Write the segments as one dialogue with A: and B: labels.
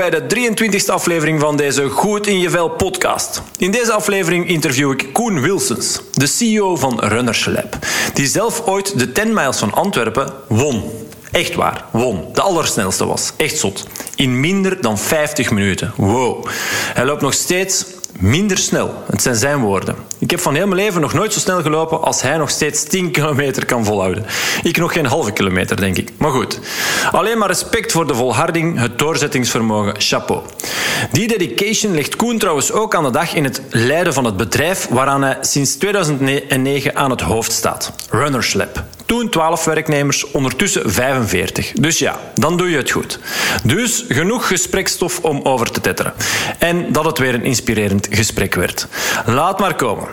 A: Bij de 23e aflevering van deze Goed in je Vel podcast. In deze aflevering interview ik Koen Wilsons, de CEO van Runners Lab, die zelf ooit de 10 miles van Antwerpen won. Echt waar, won. De allersnelste was. Echt zot. In minder dan 50 minuten. Wow. Hij loopt nog steeds minder snel. Het zijn zijn woorden. Ik heb van heel mijn leven nog nooit zo snel gelopen als hij nog steeds 10 kilometer kan volhouden. Ik nog geen halve kilometer, denk ik. Maar goed. Alleen maar respect voor de volharding, het doorzettingsvermogen. Chapeau. Die dedication legt Koen trouwens ook aan de dag in het leiden van het bedrijf waaraan hij sinds 2009 aan het hoofd staat. Runners Lab. Toen 12 werknemers, ondertussen 45. Dus ja, dan doe je het goed. Dus genoeg gesprekstof om over te tetteren. En dat het weer een inspirerend gesprek werd. Laat maar komen.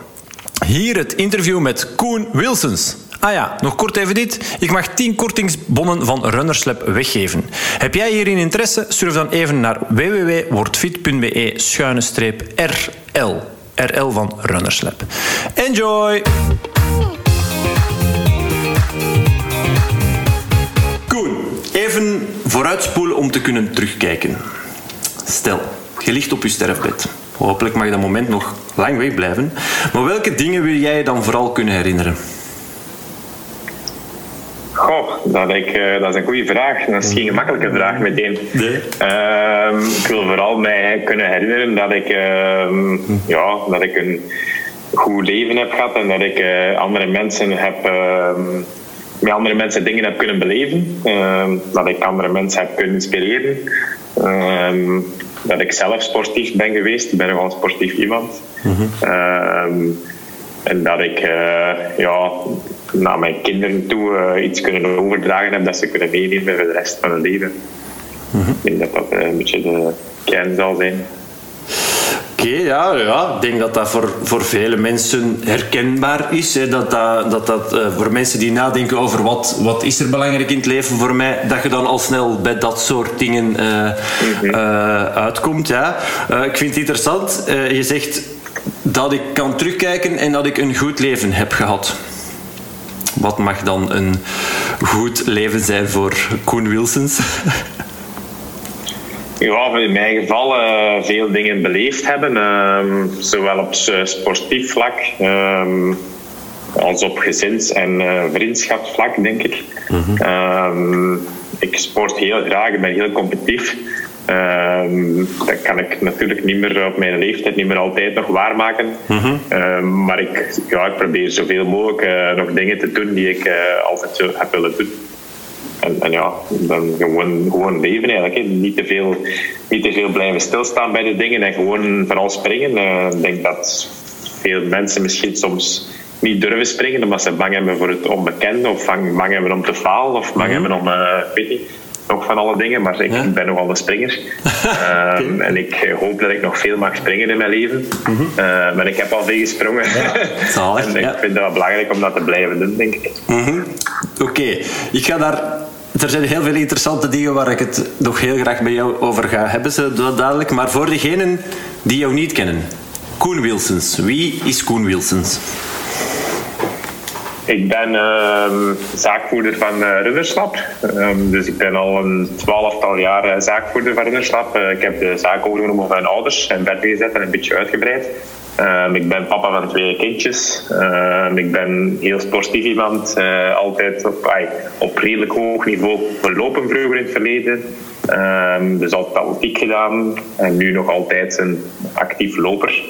A: Hier het interview met Koen Wilsons. Ah ja, nog kort even dit. Ik mag 10 kortingsbonnen van Runnerslab weggeven. Heb jij hierin interesse? Surf dan even naar www.wordfit.be-rl. RL van Runnerslab. Enjoy! Even vooruitspoelen om te kunnen terugkijken. Stel, je ligt op je sterfbed. Hopelijk mag dat moment nog lang wegblijven. Maar welke dingen wil jij je dan vooral kunnen herinneren?
B: Goh, dat, ik, uh, dat is een goede vraag. Dat is geen gemakkelijke vraag meteen.
A: Nee.
B: Uh, ik wil vooral mij kunnen herinneren dat ik, uh, ja, dat ik een goed leven heb gehad en dat ik uh, andere mensen heb, met andere mensen dingen heb kunnen beleven. dat ik andere mensen heb kunnen inspireren. dat ik zelf sportief ben geweest. Ik ben gewoon sportief iemand. en dat ik ja, naar mijn kinderen toe uh, iets kunnen overdragen heb dat ze kunnen meenemen voor de rest van hun leven.
A: Mhm.
B: Ik denk dat dat uh, een beetje de kern zal zijn.
A: Oké, ja, ja, ik denk dat dat voor, voor vele mensen herkenbaar is. Hè. Dat dat, dat, dat uh, voor mensen die nadenken over wat, wat is er belangrijk in het leven voor mij, dat je dan al snel bij dat soort dingen mm -hmm. uitkomt. Ja. ik vind het interessant. je zegt dat ik kan terugkijken en dat ik een goed leven heb gehad. Wat mag dan een goed leven zijn voor Koen Wilsons?
B: Ja, in mijn geval uh, veel dingen beleefd hebben. Uh, zowel op sportief vlak uh, als op gezins- en uh, vriendschapsvlak, denk ik. Mm -hmm. ik sport heel graag, ik ben heel competitief. Dat kan ik natuurlijk niet meer op mijn leeftijd niet meer altijd nog waarmaken.
A: Mm -hmm.
B: um, maar ik, ja, ik probeer zoveel mogelijk uh, nog dingen te doen die ik altijd zo heb willen doen. En, en, ja, dan gewoon, gewoon leven eigenlijk. Hè. Niet, te veel, niet te veel blijven stilstaan bij de dingen en gewoon vooral springen. Uh, ik denk dat veel mensen misschien soms niet durven springen omdat ze bang hebben voor het onbekende of bang, bang hebben om te falen of bang mm -hmm. hebben om, weet niet, nog van alle dingen, maar ik ja? ben nogal een springer. um, en ik hoop dat ik nog veel mag springen in mijn leven.
A: Mhm.
B: Uh, maar ik heb al veel gesprongen.
A: Ja,
B: en ik
A: ja.
B: vind het wel belangrijk om dat te blijven doen, denk ik.
A: -hmm. Oké, ik ga daar er zijn heel veel interessante dingen waar ik het nog heel graag met jou over ga hebben, zo dadelijk. Maar voor degenen die jou niet kennen, Koen Wilsons. Wie is Koen Wilsons?
B: Ik ben uh, zaakvoerder van uh, dus ik ben al een twaalftal jaar zaakvoerder van Runnerslab. ik heb de zaak overgenomen van mijn ouders en verder gezet en een beetje uitgebreid. Um, ik ben papa van twee kindjes. ik ben heel sportief iemand. altijd op, op redelijk hoog niveau gelopen vroeger in het verleden. Um, dus altijd atletiek gedaan. En nu nog altijd een actief loper.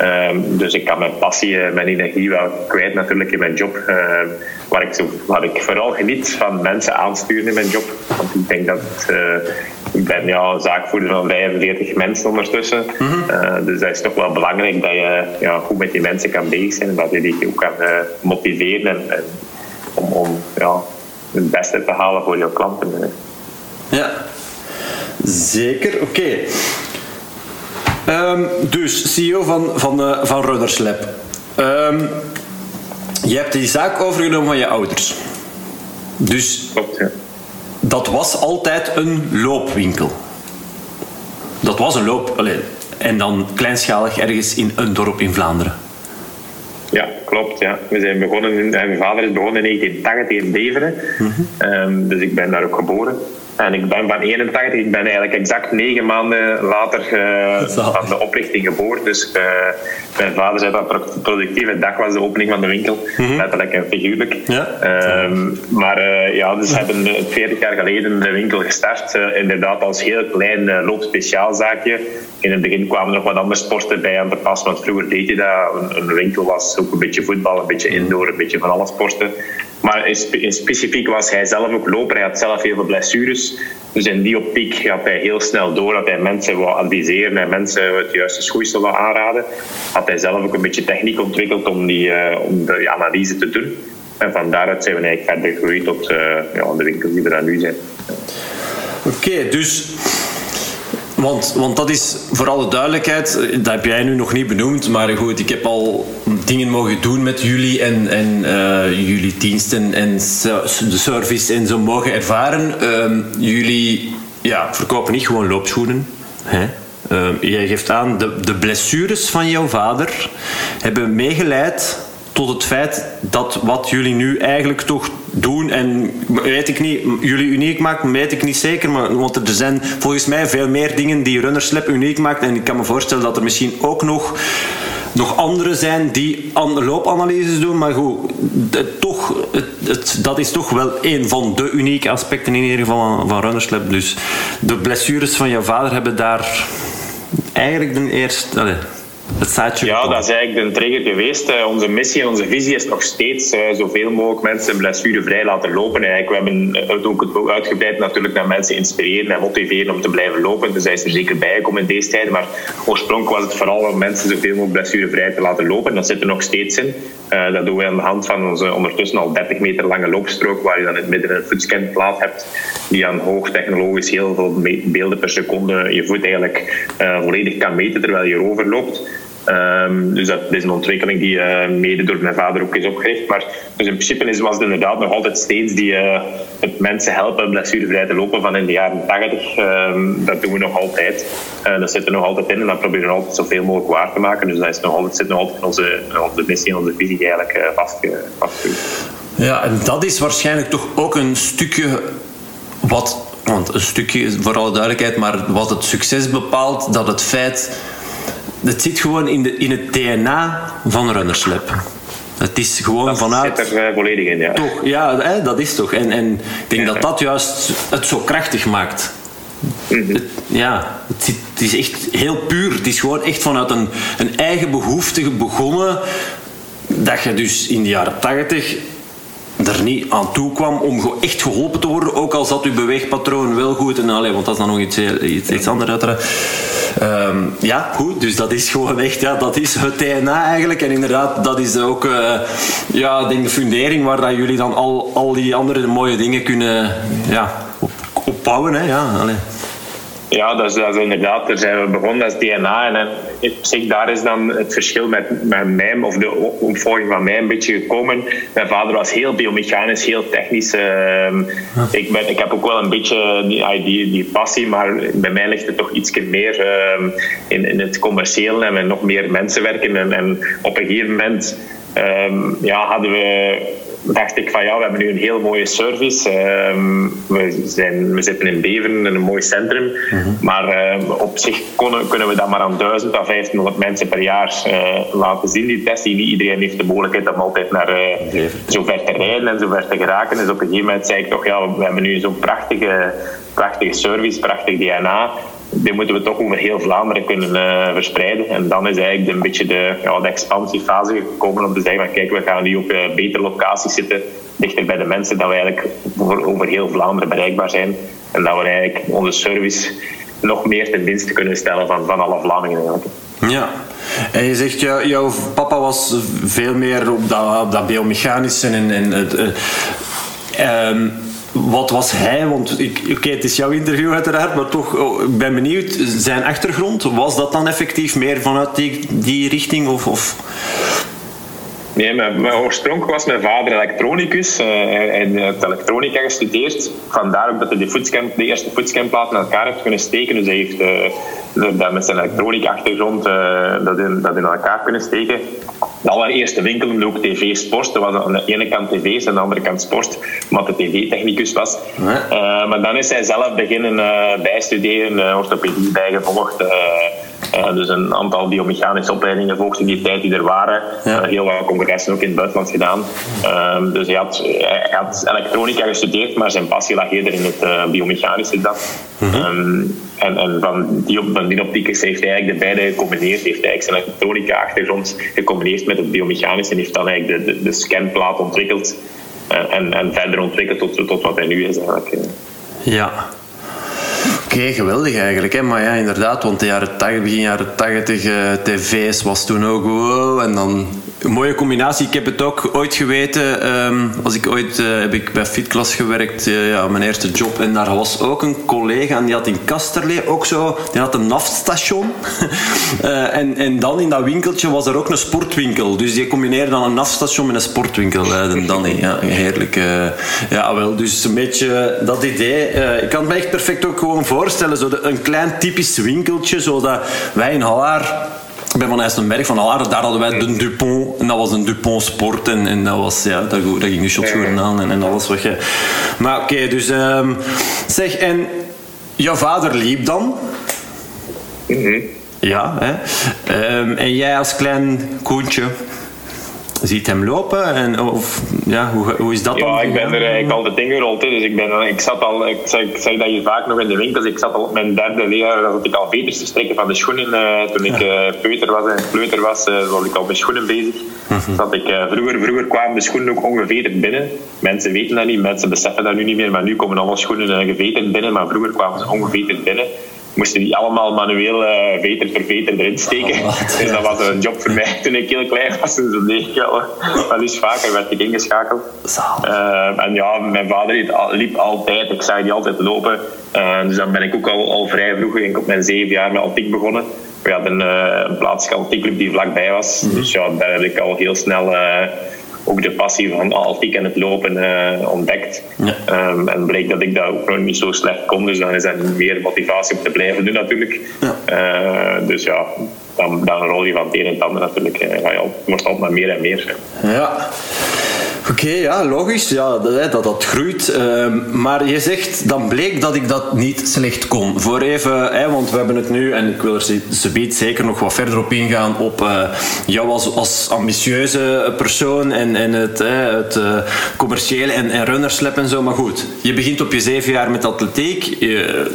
B: Um, dus ik kan mijn passie en mijn energie wel kwijt natuurlijk in mijn job. Um, waar, ik zo, waar ik vooral geniet van mensen aansturen in mijn job. Want ik denk dat uh, ik ben ja, zaakvoerder van 45 mensen ondertussen.
A: Mm -hmm.
B: uh, dus dat is toch wel belangrijk dat je ja, goed met die mensen kan bezig zijn. En dat je die ook kan motiveren en, en, om, om ja, het beste te halen voor jouw klanten.
A: Ja, zeker. Oké. Okay. Um, dus CEO van, van, uh, van Runners Lab. Um, je hebt die zaak overgenomen van je ouders. Dus
B: Klopt, ja.
A: dat was altijd een loopwinkel. Dat was een loop. Allez, en dan kleinschalig ergens in een dorp in Vlaanderen.
B: Ja, klopt. Ja. We zijn begonnen in, mijn vader is begonnen in 1980 in Beveren.
A: Mm -hmm.
B: um, dus ik ben daar ook geboren. En ik ben van 81, ik ben eigenlijk exact negen maanden later uh, van de oprichting geboren. Dus uh, mijn vader zei dat productieve dag was de opening van de winkel. Mm -hmm. Letterlijk en figuurlijk. Ja. Um, maar uh, ja, dus hebben 40 jaar geleden de winkel gestart. inderdaad als heel klein loopspeciaalzaakje. In het begin kwamen er nog wat andere sporten bij aan te pas. Want vroeger deed je dat. Een, een winkel was ook een beetje voetbal, een beetje indoor, een beetje van alle sporten. Maar in, specifiek was hij zelf ook loper. Hij had zelf heel veel blessures. Dus in die optiek had hij heel snel door dat hij mensen wou adviseren en mensen het juiste schoeisel wou aanraden. Had hij zelf ook een beetje techniek ontwikkeld om, die, uh, om analyse te doen. En van daaruit zijn we eigenlijk verder gegroeid tot uh, ja, de winkels die er dan nu zijn.
A: Oké, dus want, want dat is voor alle duidelijkheid, dat heb jij nu nog niet benoemd, maar goed, ik heb al dingen mogen doen met jullie en, en uh, jullie diensten en de service en zo mogen ervaren. Uh, jullie ja, verkopen niet gewoon loopschoenen. Hè? Uh, jij geeft aan, de, de blessures van jouw vader hebben meegeleid tot het feit dat wat jullie nu eigenlijk toch doen, en weet ik niet, jullie uniek maken, weet ik niet zeker, maar, want er zijn volgens mij veel meer dingen die Runnerslab uniek maakt. En ik kan me voorstellen dat er misschien ook nog nog anderen zijn die loopanalyses doen, maar goed, toch, dat is toch wel een van de unieke aspecten in ieder geval van, van Runnerslab. Dus de blessures van jouw vader hebben daar eigenlijk de eerste
B: ja, dat is eigenlijk de trigger geweest. Eh, onze missie en onze visie is nog steeds uh, zoveel mogelijk mensen blessurevrij laten lopen. Eigenlijk, we hebben het ook uitgebreid natuurlijk naar mensen inspireren en motiveren om te blijven lopen. Dus hij is er zeker bijgekomen in deze tijd. Maar oorspronkelijk was het vooral om mensen zoveel mogelijk blessurevrij te laten lopen. Dat zit er nog steeds in. Dat doen we aan de hand van onze ondertussen al 30 meter lange loopstrook, waar je dan in het midden een voetscanplaat hebt, die aan hoog technologisch heel veel beelden per seconde je voet eigenlijk volledig kan meten terwijl je erover loopt. Um, dus dat is een ontwikkeling die uh, mede door mijn vader ook is opgericht. Maar dus in principe is, was het inderdaad nog altijd steeds die uh, het mensen helpen blessurevrij te lopen van in de jaren 80. Um, ehm, dat doen we nog altijd. Uh, dat zit er nog altijd in en dat proberen we altijd zoveel mogelijk waar te maken. Dus dat is nog altijd, zit nog altijd in onze, onze missie en onze visie eigenlijk vastgelegd.
A: Ja, en dat is waarschijnlijk toch ook een stukje wat want een stukje, voor alle duidelijkheid, maar wat het succes bepaalt, dat het feit het zit gewoon in, de, in het DNA van Runnerslab. Het is gewoon
B: dat
A: vanuit.
B: zit er uh, volledig in, ja.
A: Toch, ja, hè, dat is toch. En, en ik denk dat dat juist het zo krachtig maakt. Mm -hmm. het, ja, het, zit, het, is echt heel puur. Het is gewoon echt vanuit een, een eigen behoefte begonnen. Dat je dus in de jaren tachtig er niet aan toe kwam om echt geholpen te worden, ook al zat uw beweegpatroon wel goed. En, allee, want dat is dan nog iets, iets, iets anders uiteraard. Um, ja, goed. Dus dat is gewoon echt, ja, dat is het DNA eigenlijk. En inderdaad, dat is ook, uh, ja, de fundering waar dat jullie dan al, al die andere mooie dingen kunnen ja, op, opbouwen. Hè, ja.
B: Ja, dat is, dat is inderdaad, daar zijn we begonnen als DNA. En op zich, daar is dan het verschil met, met mij, of de opvolging van mij, een beetje gekomen. Mijn vader was heel biomechanisch, heel technisch. Uh, ik, ben, ik heb ook wel een beetje die, die, die passie, maar bij mij ligt het toch iets meer uh, in, in het commerciële en met nog meer mensen werken. En, en op een gegeven moment um, ja, hadden we dacht ik van ja, we hebben nu een heel mooie service. Uh, we, zijn, we zitten in Beveren, in een mooi centrum. Mhm. Maar uh, op zich kunnen, kunnen we dat maar aan 1000 à 1500 mensen per jaar uh, laten zien, die testen. Niet iedereen heeft de mogelijkheid om altijd naar uh, zover te rijden en zover te geraken. Dus op een gegeven moment zei ik toch, ja, we hebben nu zo'n prachtige, prachtige service, prachtig DNA die moeten we toch over heel Vlaanderen kunnen uh, verspreiden. En dan is eigenlijk een beetje de, ja, de expansiefase gekomen om te zeggen van kijk, we gaan nu op uh, betere locaties zitten, dichter bij de mensen, dat we eigenlijk over, over heel Vlaanderen bereikbaar zijn. En dat we eigenlijk onze service nog meer ten dienste kunnen stellen van, van alle Vlamingen eigenlijk.
A: Ja, en je zegt, jou, jouw papa was veel meer op dat, dat biomechanische en, het... Uh, um, wat was hij? Want oké, het is jouw interview uiteraard, maar toch, oh, ik ben benieuwd, zijn achtergrond, was dat dan effectief meer vanuit die, die richting? Of, of?
B: Nee, mijn, mijn oorspronkelijk was mijn vader elektronicus. Uh, hij heeft elektronica gestudeerd. Vandaar ook dat hij de, de eerste footscamplaten in elkaar heeft kunnen steken. Dus hij heeft uh, dat met zijn elektronica-achtergrond uh, dat, in, dat in elkaar kunnen steken. De allereerste winkel noemde ook TV Sport. Er was aan de ene kant tv's en aan de andere kant sport, omdat de tv-technicus was. maar dan is hij zelf beginnen bijstuderen, orthopedie bijgevolgd. Uh, dus een aantal biomechanische opleidingen volgens in die tijd die er waren. Ja. Uh, heel wat congressen ook in het buitenland gedaan. Uh, dus hij had, hij had elektronica gestudeerd, maar zijn passie lag eerder in het uh, biomechanische dat. Mm -hmm. um, en, en van, die, van die optiek heeft hij eigenlijk de beide gecombineerd. Heeft hij eigenlijk zijn elektronica-achtergrond gecombineerd met het biomechanische en heeft dan eigenlijk de, de, de scanplaat ontwikkeld. En, en verder ontwikkeld tot, tot wat hij nu is eigenlijk.
A: Ja, Oké, geweldig eigenlijk. Hè? Maar ja, inderdaad, want de jaren 80, begin jaren 80, uh, tv's was toen ook wow. En dan een mooie combinatie. Ik heb het ook ooit geweten. Um, als ik ooit uh, heb ik bij Fitclass gewerkt, uh, ja, mijn eerste job. En daar was ook een collega en die had in Kasterlee ook zo, die had een naftstation. uh, en, en dan in dat winkeltje was er ook een sportwinkel. Dus die combineerde dan een naftstation met een sportwinkel. Uh, Danny, ja, heerlijk. ja, wel, dus een beetje dat idee. ik kan het me echt perfect ook gewoon voorstellen. Zo een klein typisch winkeltje, zodat wij in Hallaar ik ben van IJsselberg, van Aarde, daar hadden wij de Dupont. En dat was een Dupont Sport. En, en dat was, ja, dat, dat ging de shotschoenen aan en, en alles wat je... Maar oké, okay, dus... Um, zeg, en jouw vader liep dan?
B: Mm -hmm.
A: Ja, hè. Um, en jij als klein koentje ziet hem lopen? En, of, ja, hoe, hoe is dat
B: ja,
A: dan?
B: Ja, ik ben er eigenlijk al de dingen gerold. Dus ik, ben, ik zat al, ik zeg, ik zeg dat je vaak nog in de winkels, ik zat al op mijn derde leer, dat ik al veters te strekken van de schoenen. Uh, toen ik uh, peuter was en kleuter was, uh, was ik al met schoenen bezig. Dat ik, vroeger, vroeger kwamen de schoenen ook ongeveterd binnen. Mensen weten dat niet, mensen beseffen dat nu niet meer, maar nu komen alle schoenen geveterd binnen, maar vroeger kwamen ze ongeveterd binnen moesten die allemaal manueel uh, veter voor veter erin steken. Oh, dus dat was een job voor mij toen ik heel klein was. Dus dat deed ik wel. Dus vaker werd ik ingeschakeld. Uh, en ja, mijn vader liep altijd. Ik zag die altijd lopen. Uh, dus dan ben ik ook al, al vrij vroeg, ik op mijn zeven jaar met Altiek begonnen. We hadden een, plaatselijke Altiekclub die vlakbij was. Mm -hmm. Dus ja, daar heb ik al heel snel ook de passie van Altiek en het lopen uh, ontdekt. Ja. Um, en bleek dat ik dat ook nog niet zo slecht kon. Dus dan is er meer motivatie om te blijven doen natuurlijk. Ja. Uh, dus ja, dan, dan rol je van het een en het ander natuurlijk. Uh, ja, het wordt altijd maar meer en meer.
A: Ja. Oké, ja, logisch. Ja, dat, dat, groeit. Uh, maar je zegt, dan bleek dat ik dat niet slecht kon. Voor even, want we hebben het nu, en ik wil er zeker nog wat verder op ingaan, op uh, jou als, als ambitieuze persoon en, het, het uh, commerciële en, en runnerslap en zo. Maar goed, je begint op je zeven jaar met atletiek.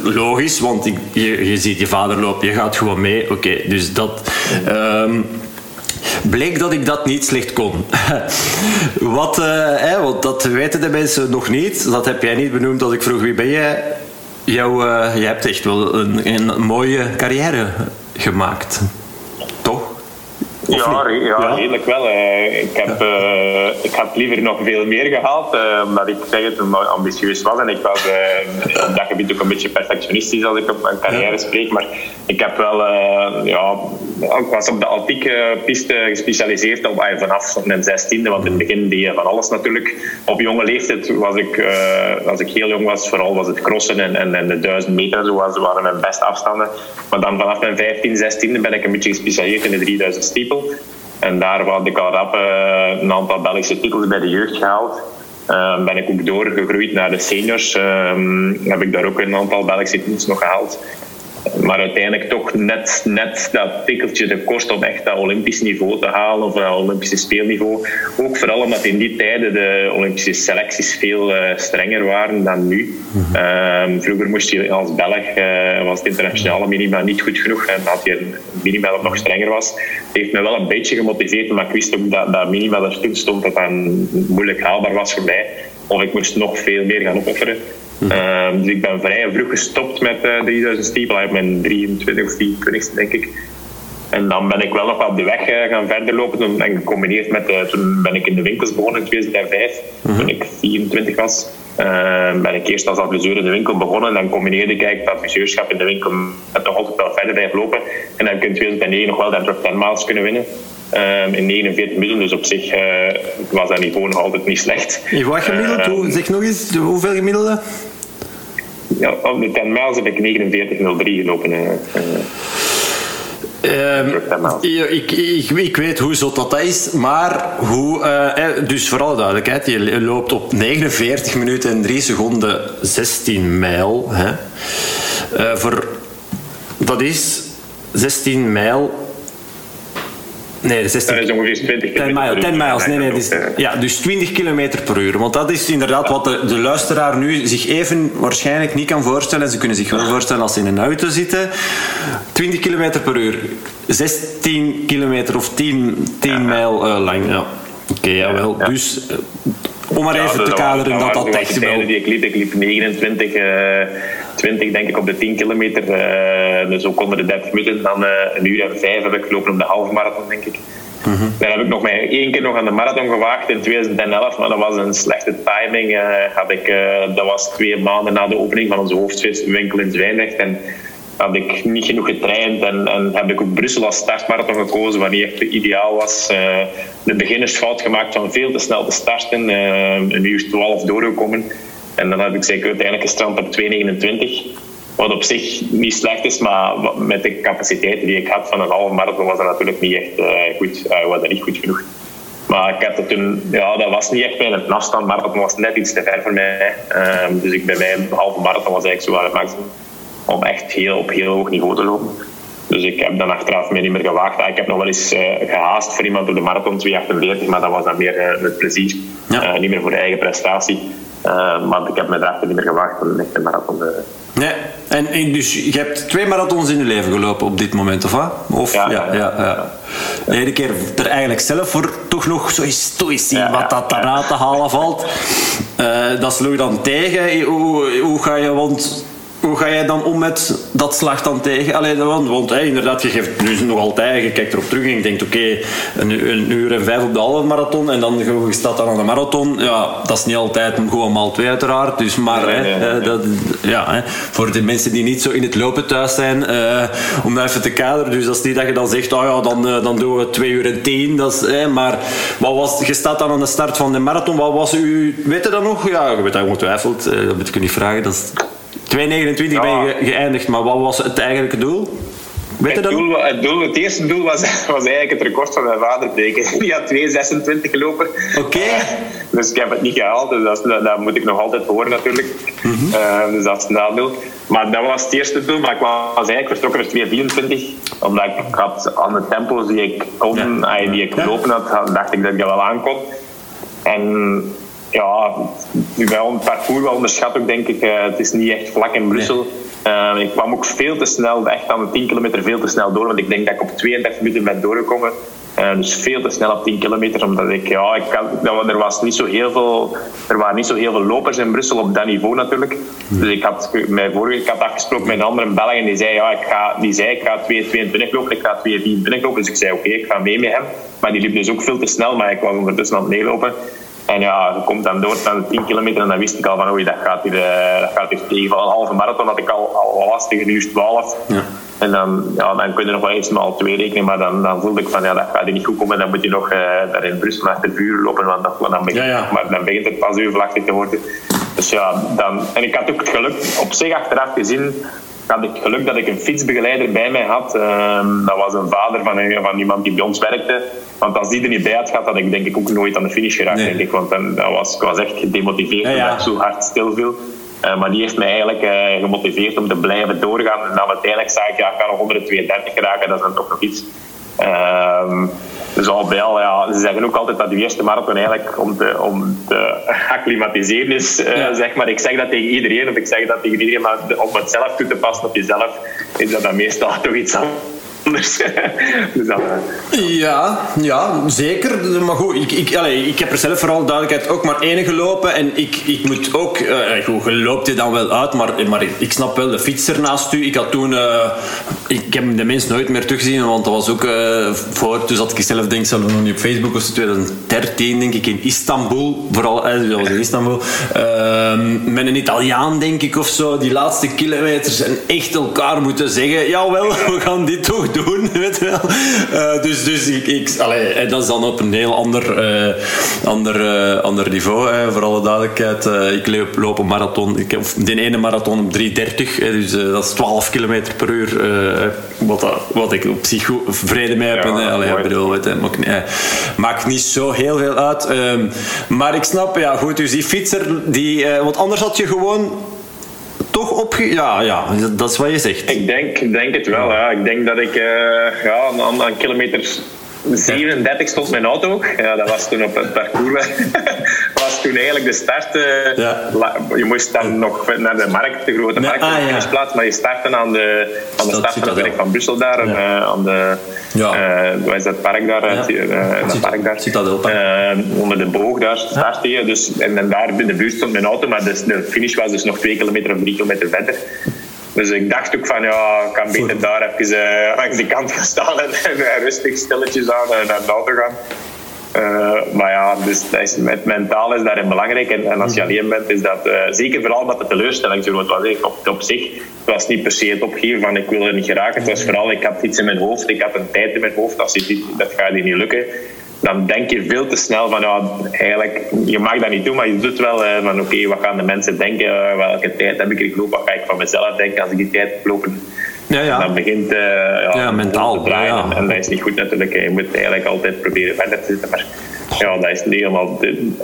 A: Logisch, want ik, je, ziet je vader lopen, je gaat gewoon mee. Oké, dus dat... Um, bleek dat ik dat niet slecht kon. Wat, hè, want dat weten de mensen nog niet. Dat heb jij niet benoemd als ik vroeg wie ben jij. Jou, uh, je hebt echt wel een, een mooie carrière gemaakt.
B: Ja, ja, ja, redelijk wel. Ik heb, uh, ik had liever nog veel meer gehaald, uh, omdat ik zeg het ambitieus was. En ik was uh, op dat gebied ook een beetje perfectionistisch als ik op mijn carrière spreek. Maar ik heb wel, ja, ik was op de altieke piste gespecialiseerd op, vanaf mijn zestiende. Want in het begin deed je van alles natuurlijk. Op jonge leeftijd was ik, als ik heel jong was, vooral was het crossen en, en, en de duizend meter, zo was, waren mijn beste afstanden. Maar dan vanaf mijn 15, 16 ben ik een beetje gespecialiseerd in de 3000 stiepel. En daar had ik al uh, een aantal Belgische titels bij de jeugd gehaald. Uh, ben ik ook doorgegroeid naar de seniors. Uh, heb ik daar ook een aantal Belgische titels nog gehaald. Maar uiteindelijk toch net, net dat tikkeltje de kost om echt dat Olympisch niveau te halen of dat Olympische speelniveau. Ook vooral omdat in die tijden de Olympische selecties veel uh, strenger waren dan nu. Um, vroeger moest je als Belg, uh, was het internationale minima niet goed genoeg en had je een minima dat nog strenger was. Het heeft me wel een beetje gemotiveerd, maar ik wist ook dat dat minima er toen stond dat dat moeilijk haalbaar was voor mij. Of ik moest nog veel meer gaan opofferen. Uh, dus ik ben vrij vroeg gestopt met uh, 3000 stiepel. Ik ben 23 of 24 denk ik. En dan ben ik wel nog op de weg uh, gaan verder lopen. En gecombineerd met, uh, toen ben ik in de winkels begonnen in 2005, mm-hmm. toen ik 24 was. Uh, ben ik eerst als adviseur in de winkel begonnen. En dan combineerde ik eigenlijk het adviseurschap in de winkel met toch altijd wel verder blijven lopen. En dan kun je in 2009 nog wel de top 10 miles kunnen winnen. Ehm, in 49 minuten, dus op zich was dat niveau nog altijd niet slecht.
A: wat gemiddeld? Ehm, zeg nog eens, hoeveel gemiddelde?
B: Ja, op de 10 miles heb ik 49.03 gelopen.
A: Uh, ik, ik, ik, weet hoe zot dat is, maar hoe, uh, dus voor alle duidelijkheid, je loopt op 49 minuten en 3 seconden 16 mijl. Hè. Uh, voor, dat is 16 mijl Nee, 16.
B: Dat is ongeveer 20
A: 10 miles. 10 miles. Nee, nee, dus, ja, dus 20 km per uur. Want dat is inderdaad wat de, de, luisteraar nu zich even waarschijnlijk niet kan voorstellen. En ze kunnen zich wel voorstellen als ze in een auto zitten. 20 km per uur. 16 kilometer of 10, 10 ja. mijl uh, lang. Ja. Oké, okay, jawel. Ja. Dus uh, om maar ja, even te kaderen dat dat echt
B: wel... Die ik liep, ik liep 29... Uh, 20 denk ik op de 10 kilometer. Uh, dus ook onder de 30 minuten. Dan uh, een uur en vijf heb ik gelopen op de halve marathon, denk ik. Mm -hmm. Dan heb ik nog maar één keer nog aan de marathon gewaagd in 2011, maar dat was een slechte timing. Uh, had ik, dat was twee maanden na de opening van onze hoofdwinkel in Zwijndrecht. En had ik niet genoeg getraind en, en heb ik ook Brussel als startmarathon gekozen, wat niet echt ideaal was. de beginners fout gemaakt van veel te snel te starten, een uur 12 doorgekomen. En dan heb ik zeker uiteindelijk gestrand op 2,29. Wat op zich niet slecht is, maar met de capaciteiten die ik had van een halve marathon was dat natuurlijk niet echt uh, goed. Uh, was dat niet goed genoeg. Maar ik had het toen, ja, dat was niet echt mijn afstand. Marathon was net iets te ver voor mij. Uh, dus ik, bij mij een halve marathon was eigenlijk zo wel het maximum. Om echt heel, op heel hoog niveau te lopen. Dus ik heb dan achteraf mij niet meer gewaagd. Ah, ik heb nog wel eens uh, gehaast voor iemand door de marathon 2,48, maar dat was dan meer met plezier. Ja. niet meer voor de eigen prestatie. Uh, maar ik heb me daarachter niet meer gewaagd voor een echte marathon.
A: Nee, en, en, dus je hebt twee marathons in je leven gelopen op dit moment, of wat? Of, ja, ja, ja, ja. De ene keer er eigenlijk zelf voor toch nog zo eens zien wat dat daarna te halen valt. Uh, dat sloeg dan tegen. Hoe, hoe ga je, want hoe ga jij dan om met dat slag dan tegen? Allee, want, want hey, inderdaad, je geeft nu nog altijd, je kijkt erop terug en je denkt, oké, okay, een, een, uur en vijf op de halve marathon en dan je staat dan aan de marathon. Ja, dat is niet altijd gewoon mal twee uiteraard. Dus maar, nee, nee, nee, dat, ja, hè, voor de mensen die niet zo in het lopen thuis zijn, uh, om dat even te kaderen. Dus dat is niet dat je dan zegt, oh ja, dan, uh, dan doen we twee uur en tien. Dat is, hè, maar wat was, je staat dan aan de start van de marathon. Wat was u, weet je dat nog? Ja, je weet dat ongetwijfeld. Uh, dat moet ik niet vragen. Dat is 2,29 ja. ben je geëindigd, maar wat was het eigenlijke doel?
B: Weet het, doel, het, doel, het eerste doel was, was eigenlijk het record van mijn vader breken. Die had 2,26 gelopen.
A: Oké. Okay. Uh,
B: dus ik heb het niet gehaald, dus dat, dat, dat moet ik nog altijd horen natuurlijk. Mm -hmm. uh, dus dat is een nadeel. Maar dat was het eerste doel, maar ik was eigenlijk vertrokken voor 2,24. Omdat ik had aan de tempo's die ik kon, ja. die ik gelopen had, dacht ik dat ik dat wel aankon. En ja, wel een parcours wel onderschat ook, denk ik. Uh, het is niet echt vlak in Brussel. Uh, ik kwam ook veel te snel, echt aan de 10 kilometer veel te snel door. Want ik denk dat ik op 32 minuten ben doorgekomen. Uh, dus veel te snel op 10 kilometer. Omdat ik, ja, ik er, was niet zo heel veel, er waren niet zo heel veel lopers in Brussel op dat niveau natuurlijk. Dus ik had, mij vorige, ik had afgesproken met een andere Belg en die zei, ja, ik ga, die zei ik ga 2,22 lopen, ik ga 2,24 lopen. Dus ik zei oké, okay, ik ga mee met hem. Maar die liep dus ook veel te snel, maar ik was ondertussen aan het meelopen. En ja, je komt dan door naar de 10 kilometer en dan wist ik al van oei, dat gaat hier, uh, dat gaat hier tegen. Van een halve marathon had ik al, al lastig, uur 12. Ja. En dan, ja, dan kun je nog wel eens met al twee rekenen, maar dan, dan voelde ik van ja, dat gaat hier niet goed komen. Dan moet je nog uh, daar in Brussel achter het vuur lopen, want dan, dan, begint, ja, ja. Maar dan begint het pas uurvlachtig te worden. Dus ja, dan, en ik had ook het geluk, op zich achteraf gezien, had ik geluk dat ik een fietsbegeleider bij mij had. Uh, dat was een vader van, een, van iemand die bij ons werkte. Want als die er niet bij had gehad, had ik denk ik ook nooit aan de finish geraakt. Nee. Denk ik, want dan, dat was, ik was echt gedemotiveerd ja, ja. omdat ik zo hard stil viel. Uh, maar die heeft mij eigenlijk uh, gemotiveerd om te blijven doorgaan. En dan uiteindelijk zei ik, ja, ik ga nog onder de 32 geraken, dat is dan toch nog iets. Uh, dus al bij al, ja, ze zeggen ook altijd dat de eerste marathon eigenlijk om te, om te acclimatiseren is. Uh, ja. zeg maar. Ik zeg dat tegen iedereen, of ik zeg dat tegen iedereen, maar om het zelf toe te passen op jezelf, is dat dan meestal toch iets anders.
A: Dus dat, ja, ja, zeker. Maar goed, ik, ik, ik heb er zelf vooral duidelijkheid ook maar één gelopen. En ik, ik moet ook... Uh, goed, je loopt je dan wel uit, maar, maar ik snap wel de fietser naast u. Ik had toen... Ik heb de mens nooit meer teruggezien, want dat was ook uh, voor... Dus dat ik zelf denk, ze nog niet op Facebook, of 2013 denk ik, in Istanbul. Vooral, eh, was in Istanbul. Ehm, met een Italiaan, denk ik, of zo. Die laatste kilometers en echt elkaar moeten zeggen... Jawel, we gaan dit toch doen, weet je wel. Uh, dus dus ik, ik allee, en dat is dan op een heel ander, uh, ander, uh, ander niveau, hè, voor alle duidelijkheid. ik loop, loop, een marathon, ik heb de ene marathon op 3.30, dus dat is 12 km per uur, wat, dat, wat ik op zich vrede mee heb. Ja, allee, ik bedoel, weet maakt, maakt niet zo heel veel uit. Ehm, maar ik snap, ja goed, dus die fietser, die, want anders had je gewoon toch. Ja, ja, dat is wat je zegt.
B: Ik denk, denk het wel, ja. Ik denk dat ik uh, ja, aan, aan kilometers 37 stond mijn auto. Ja, dat was toen op het parcours. was toen eigenlijk de start. Uh, ja. Je moest dan nog naar de markt, de grote markt, ah, ja. maar je startte aan de, aan de start van het van Brussel daar. En, uh, aan de. Uh, wat is dat park daar? Dat park daar. Onder de boog daar startte je. Dus, en, en daar in de buurt stond mijn auto, maar de, de finish was dus nog twee kilometer of drie kilometer verder. Dus ik dacht ook van ja, ik kan beter daar even uh, langs de kant gaan staan en, en rustig stilletjes aan uh, naar de auto gaan. Uh, maar ja, dus dat is, het mentaal is daarin belangrijk. En, en als je alleen bent, is dat zeker vooral omdat de teleurstelling zo groot was. Op, op zich, het was niet per se het opgeven van ik wil er niet geraken. Het was vooral, ik had iets in mijn hoofd, ik had een tijd in mijn hoofd. Als je, dat gaat je niet lukken dan denk je veel te snel van, ja, eigenlijk, je mag dat niet doen, maar je doet wel van, oké, wat gaan de mensen denken, welke tijd heb ik gelopen, wat ga ik van mezelf denken als ik die tijd heb lopen. Ja, ja. Dan begint uh, ja,
A: ja, mentaal
B: te draaien. En dat is niet goed natuurlijk. Je moet eigenlijk altijd proberen verder te zitten. Maar ja, dat is niet helemaal.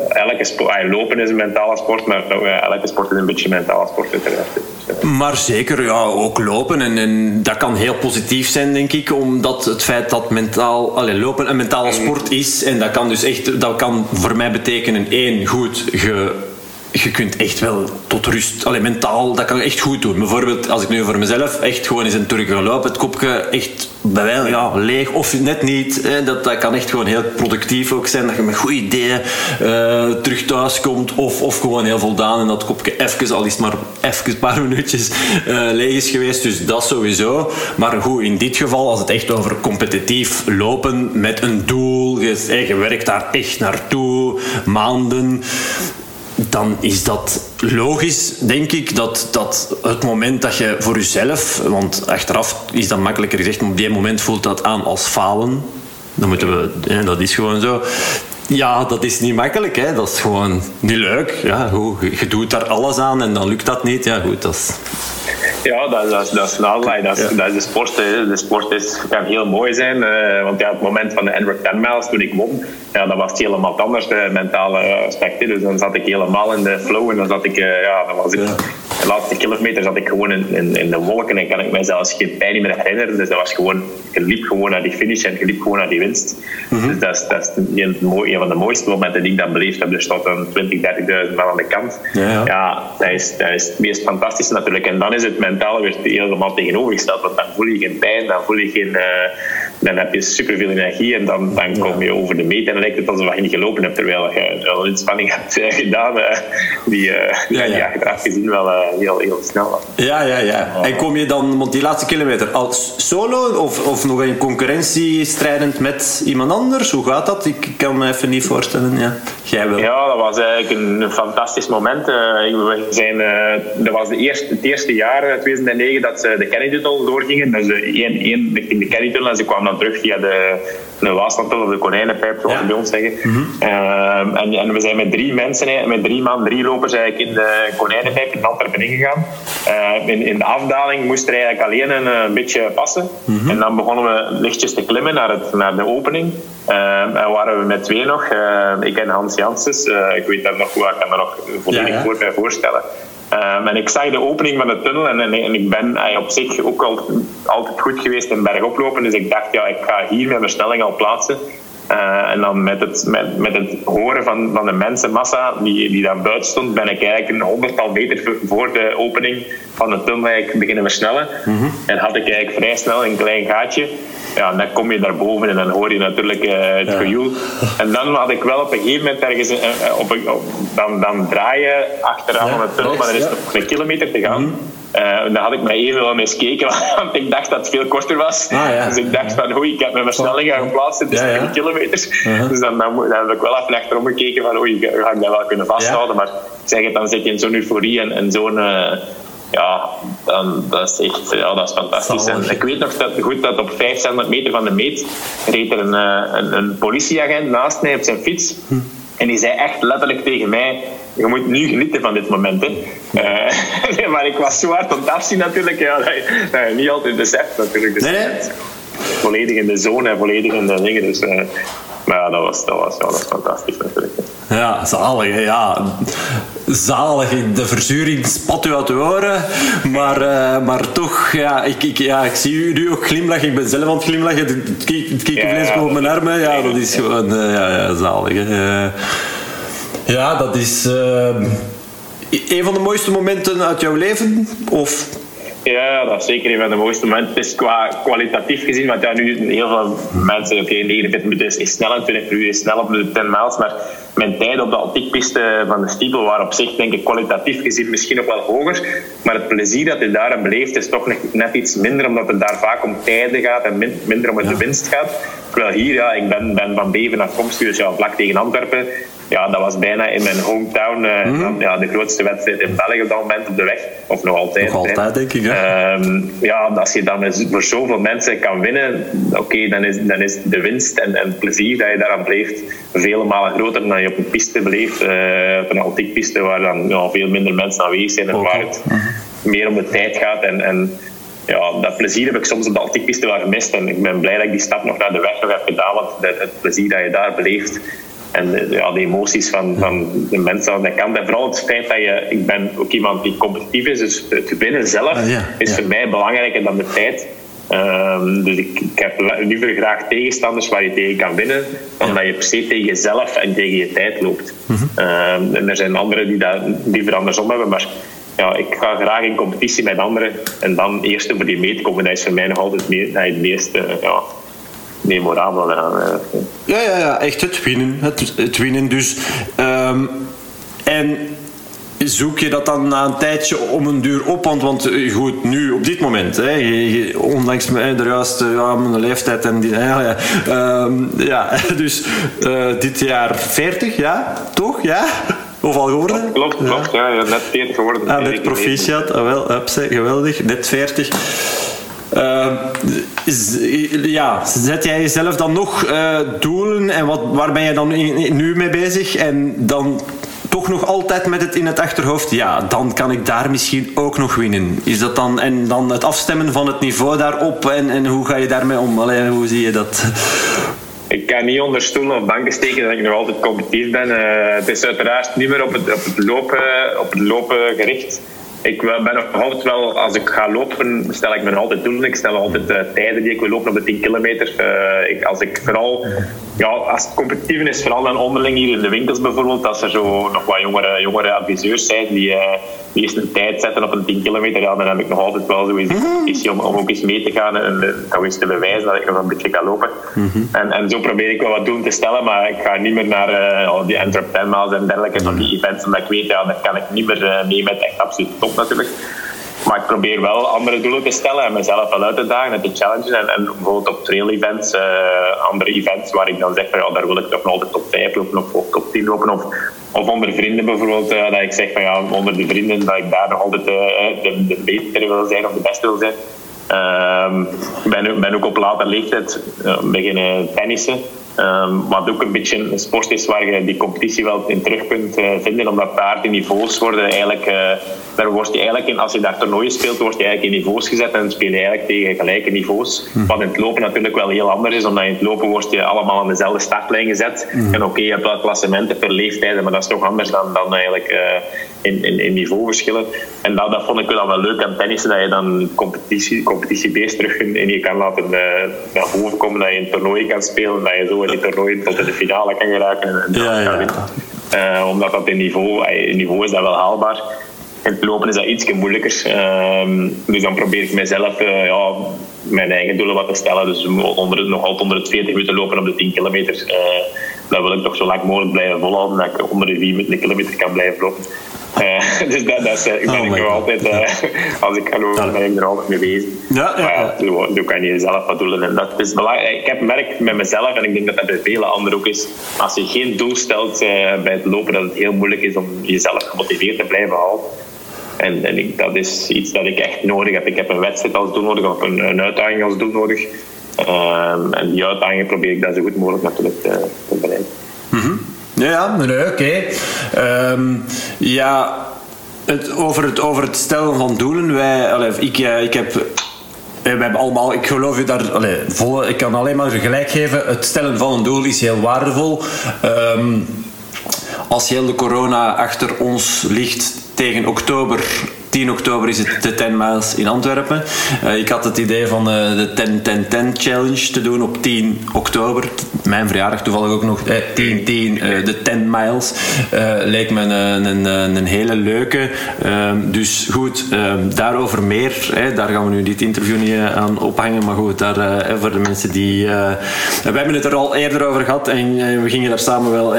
B: elke sport, lopen is een mentale sport, maar elke sport is een beetje een mentale sport. Uiteraard.
A: Maar zeker, ja, ook lopen. En, en, dat kan heel positief zijn, denk ik. Omdat het feit dat mentaal, allez, lopen een mentale sport is. En dat kan dus echt, dat kan voor mij betekenen, één, goed, ge je kunt echt wel tot rust, alleen mentaal, dat kan echt goed doen. Bijvoorbeeld, als ik nu voor mezelf echt gewoon eens een turk ga lopen, het kopje echt bij wel ja, leeg of net niet. Hè, dat, dat kan echt gewoon heel productief ook zijn, dat je met goede ideeën uh, terug thuis komt of, of gewoon heel voldaan en dat kopje even, al is maar even een paar minuutjes uh, leeg is geweest. Dus dat sowieso. Maar goed, in dit geval, als het echt over competitief lopen met een doel, je, je werkt daar echt naartoe, maanden dan is dat logisch, denk ik, dat, dat het moment dat je voor jezelf, want achteraf is dat makkelijker gezegd, maar op die moment voelt dat aan als falen. Dan moeten we, dat is gewoon zo. Ja, dat is niet makkelijk, hè. dat is gewoon niet leuk. Ja, goed, je doet daar alles aan en dan lukt dat niet. Ja, goed, dat is
B: ja, dat, dat, dat is Dat is, dat is de sport. De sport is, kan heel mooi zijn. Uh, want ja, het moment van de Android 10 miles, toen ik won, ja, dat was het helemaal anders, de mentale aspecten. Dus dan zat ik helemaal in de flow. En dan zat ik, uh, ja, dan was ik... De laatste kilometer zat ik gewoon in, in, in, de wolken en kan ik mij zelfs geen pijn meer herinneren. Dus dat was gewoon, je liep gewoon naar die finish en je liep gewoon naar die winst. Mhm. Dus dat is, dat is een, een, van de mooiste momenten die ik dan beleefd heb. Er staat dan 20, 30.000 man aan de kant. Ja, ja. ja, dat, is, dat is het meest fantastische natuurlijk. En dan is het mentaal weer helemaal tegenovergesteld. Want dan voel je geen pijn, dan voel je geen... Uh, dan heb je superveel energie en dan, dan kom je over de meet en dan lijkt het alsof je niet gelopen hebt terwijl je al inspanning hebt uh, gedaan uh, die, uh, ja, ja. die gezien wel heel, heel snel was.
A: Ja, ja, ja. En kom je dan, want die laatste kilometer, als solo of, of nog in concurrentie strijdend met iemand anders? Hoe gaat dat? Ik kan me even niet voorstellen. Ja, Jij wel.
B: Ja, dat was eigenlijk een fantastisch moment. we zijn, dat was de eerste, het eerste jaar, 2009, dat ze de Kennedy-tunnel doorgingen. Dus één, één richting de Kennedy-tunnel en ze kwamen dan terug via de, de of de Konijnenpijp, zoals we bij ons zeggen. Mhm. Ehm, en, en, we zijn met drie mensen, met drie man, drie lopers eigenlijk in de Konijnenpijp in Antwerpen ingegaan. Uh, in, in de afdaling moest er eigenlijk alleen een, een beetje passen. Mhm. En dan begonnen we lichtjes te klimmen naar, het, naar de opening. Uh, en waren we met twee nog, ik en Hans Janssens. Uh, ik weet dat nog ik kan me nog volledig ja, voor mij voorstellen. Um, en ik zag de opening van de tunnel en, en, ik ben uh, op zich ook al, altijd goed geweest in bergoplopen. Dus ik dacht, ja, ik ga hier mijn versnelling al plaatsen. Uh, en dan met het, met, met het horen van, van de mensenmassa die, die daar buiten stond, ben ik eigenlijk een honderdtal meter voor de opening van de tunnel beginnen versnellen. Mm En had ik eigenlijk vrij snel een klein gaatje ja, dan kom je daarboven en dan hoor je natuurlijk uh, het ja. gejoel. En dan had ik wel op een gegeven moment ergens, uh, op, op, dan, dan draai je achteraan ja, het tunnel, maar er is nog een kilometer te gaan. Mm. Uh, dan had ik mij even wel eens gekeken, want ik dacht dat het veel korter was. Ah, ja. Dus ik dacht van, oei, ik heb mijn versnelling gaan plaatsen, het is ja, 10 kilometer. -huh. Dus dan, dan, dan, heb ik wel even achterom gekeken van, oei, ga ik dat wel kunnen vasthouden. Maar zeg het, dan zit je in zo'n euforie en, en zo'n ja, dan, dat is echt ja, dat is fantastisch. En ik weet nog dat, goed dat op 500 meter van de meet reed er een, een, een politieagent naast mij op zijn fiets. Hm. En die zei echt letterlijk tegen mij: Je moet nu genieten van dit moment. Hè. Uh, maar ik was zo hard aan het afzien natuurlijk. Ja, dat, je, niet altijd beseft natuurlijk. Dus, nee. Volledig in de zone en volledig in de dingen. Dus, uh, maar ja, dat was, dat was, ja, dat was fantastisch natuurlijk.
A: Ja, zalig. Ja. Zalig. De verzuring spat u uit de oren. Maar, uh, maar toch, ja ik, ik, ja, ik zie u nu ook glimlachen. Ik ben zelf aan het glimlachen. Het kiekenvlees ja, op mijn armen. Ja, dat is gewoon uh, ja, ja, zalig. Hè. ja, dat is uh, een van de mooiste momenten uit jouw leven? Of
B: ja, dat is zeker een van de mooiste momenten. Het is qua kwalitatief gezien, want ja, nu heel veel mensen, oké, okay, 49 minuten is snel en 20 uur is snel op de 10 miles, maar mijn tijd op de altiekpiste van de stiepel waren op zich, denk ik, kwalitatief gezien misschien nog wel hoger. Maar het plezier dat je daar beleeft is toch net iets minder, omdat het daar vaak om tijden gaat en minder om de winst gaat. Terwijl hier, ja, ik ben, ben van Beven afkomstig, dus ja, vlak tegen Antwerpen ja, dat was bijna in mijn hometown uh, ja, de grootste wedstrijd in België op dat moment op de weg. Of nog altijd.
A: Nog altijd, denk ik.
B: Uh, ja, als je dan voor zoveel mensen kan winnen, oké, dan, is, dan is de winst en, en het plezier dat je daaraan beleeft vele malen groter dan je op een piste beleeft. Uh, op een altiekpiste waar dan ja, veel minder mensen aanwezig zijn en waar het mhm. meer om de tijd gaat. En, en ja, dat plezier heb ik soms op de altiekpiste wel gemist. En ik ben blij dat ik die stap nog naar de weg nog heb gedaan, want het, het plezier dat je daar beleeft en de, ja, de emoties van, van de mensen aan de kant. En vooral het feit dat je, ik ben ook iemand die competitief is, dus het winnen zelf ah, is voor mij belangrijker dan de tijd. Um, dus ik, ik, heb liever graag tegenstanders waar je tegen kan winnen, dan dat je per se tegen jezelf en tegen je tijd loopt. Mhm. Ehm, en er zijn anderen die dat liever andersom hebben, maar ja, ik ga graag in competitie met anderen en dan eerst over die meet komen. Dat is voor mij nog altijd het meeste ja, memorabel eraan. Eh.
A: Ja, ja, ja, echt het winnen. Het, het winnen dus. Um, en zoek je dat dan na een tijdje om een duur op? Want, want eh, goed, nu op dit moment, hè, je, ondanks de juiste ja, mijn leeftijd en die, ja, um, ja dus uh, dit jaar 40, ja, toch? Ja? Of al geworden?
B: Klopt, klopt, ja, ja net 40 geworden.
A: Ah, net proficiat, ah, wel, geweldig, net 40. Uh, ja, zet jij jezelf dan nog uh, doelen en wat, waar ben je dan nu mee bezig? En dan toch nog altijd met het in het achterhoofd, ja, dan kan ik daar misschien ook nog winnen. Is dat dan, en dan het afstemmen van het niveau daarop en, en hoe ga je daarmee om? Allee, hoe zie je dat?
B: Ik kan niet onder stoelen of banken steken dat ik nog altijd competitief ben. Uh, het is uiteraard niet meer op het, op het, lopen, op het lopen gericht ik ben nog altijd wel, als ik ga lopen, stel ik me altijd doelen. Ik stel altijd uh, tijden die ik wil lopen op de 10 kilometer. Uh, ik, als ik vooral, ja, als het competitief is, vooral dan onderling hier in de winkels bijvoorbeeld, als er zo nog wat jongere, jongere adviseurs zijn die, eens een tijd zetten op een 10 kilometer, ja, dan heb ik nog altijd wel zoiets mm om, om ook eens mee te gaan en uh, eens te bewijzen dat ik nog een beetje kan lopen. Mm -hmm. en, en zo probeer ik wel wat doen te stellen, maar ik ga niet meer naar uh, die Antwerp 10 miles en dergelijke, van die events, omdat ik weet, ja, daar kan ik niet meer mee met echt absoluut top natuurlijk. Maar ik probeer wel andere doelen te stellen en mezelf wel uit te dagen en te challengen. En, en bijvoorbeeld op trail events, uh, andere events waar ik dan zeg van ja, daar wil ik toch nog altijd top 5 lopen of, top 10 lopen. Of, of onder vrienden bijvoorbeeld, uh, dat ik zeg van ja, onder de vrienden dat ik daar nog altijd uh, de, de betere wil zijn of de beste wil zijn. Ehm, ik ben, ben, ook op later leeftijd beginnen tennissen. Um, wat ook een beetje een sport is waar je die competitie wel in terug kunt uh, vinden, omdat daar die niveaus worden eigenlijk, uh, daar word je eigenlijk in, als je daar toernooien speelt, word je eigenlijk in niveaus gezet en speel je eigenlijk tegen gelijke niveaus. Hm. Wat in het lopen natuurlijk wel heel anders is, omdat in het lopen word je allemaal aan dezelfde startlijn gezet. Hm. En oké, je hebt wel klassementen per leeftijden, maar dat is toch anders dan, dan eigenlijk uh, in, in, in niveauverschillen. En dat, dat vond ik wel, wel leuk aan tennissen, dat je dan competitie, competitiebeest terug in, in je kan laten naar boven komen, dat je een toernooi kan spelen, dat je zo in die toernooi tot in de finale kan geraken. En, ja, ja. Uh, omdat dat in niveau, in niveau is dat wel haalbaar. In het lopen is dat iets moeilijker. Uh, dus dan probeer ik mezelf uh, ja, mijn eigen doelen wat te stellen. Dus onder, nog altijd onder het 40 minuten lopen op de 10 kilometer. Uh, dat wil ik toch zo lang mogelijk blijven volhouden. Dat ik onder de 4 kilometer kan blijven lopen. Uh, dus dat, dat is, ik ben oh ik nog altijd, uh, als ik ga lopen, ben ik er altijd mee bezig. Ja, ja, zo, kan je jezelf wat doen. En dat is belangrijk. Ik heb gemerkt met mezelf, en ik denk dat dat bij vele anderen ook is, als je geen doel stelt uh, bij het lopen, dat het heel moeilijk is om jezelf gemotiveerd te blijven houden. En, en ik, dat is iets dat ik echt nodig heb. Ik heb een wedstrijd als doel nodig of een, een uitdaging als doel nodig. Ehm, en die uitdagingen probeer ik daar zo goed mogelijk natuurlijk te, te bereiken.
A: Ja, nee, oké. Ehm, ja, het, over, het, over het stellen van doelen. Wij, ik, eh, ik heb we hebben allemaal, ik geloof je daar, allez, ik kan alleen maar gelijk geven. Het stellen van een doel is heel waardevol. Um, als heel de corona achter ons ligt tegen oktober 10 oktober is het de 10 miles in Antwerpen. Uh, ik had het idee van uh, de 10-10-10 challenge te doen op 10 oktober. Mijn verjaardag toevallig ook nog. Eh, 10, 10, uh, de 10 miles. leek me een, een, een, hele leuke. Ehm, dus goed, ehm, daarover meer. daar gaan we nu dit interview niet aan ophangen. Maar goed, daar, voor de mensen die... we hebben het er al eerder over gehad. En we gingen daar samen wel...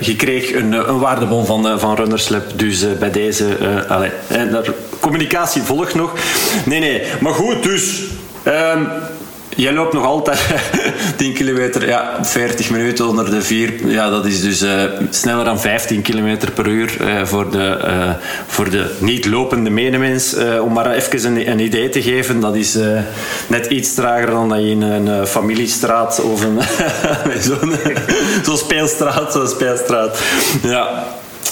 A: je kreeg een, een waardebon van, van Runnerslab. Dus bij deze... Allez, communicatie volgt nog. Nee, nee. Maar goed, dus... Um, Jij loopt nog altijd 10 kilometer, ja, 40 minuten onder de 4. Ja, dat is dus uh, sneller dan 15 kilometer per uur uh, voor de, uh, voor de niet lopende medemens. om maar even een, een, idee te geven, dat is net iets trager dan dat je in een familiestraat of een zo'n zo speelstraat, zo'n speelstraat. Ja,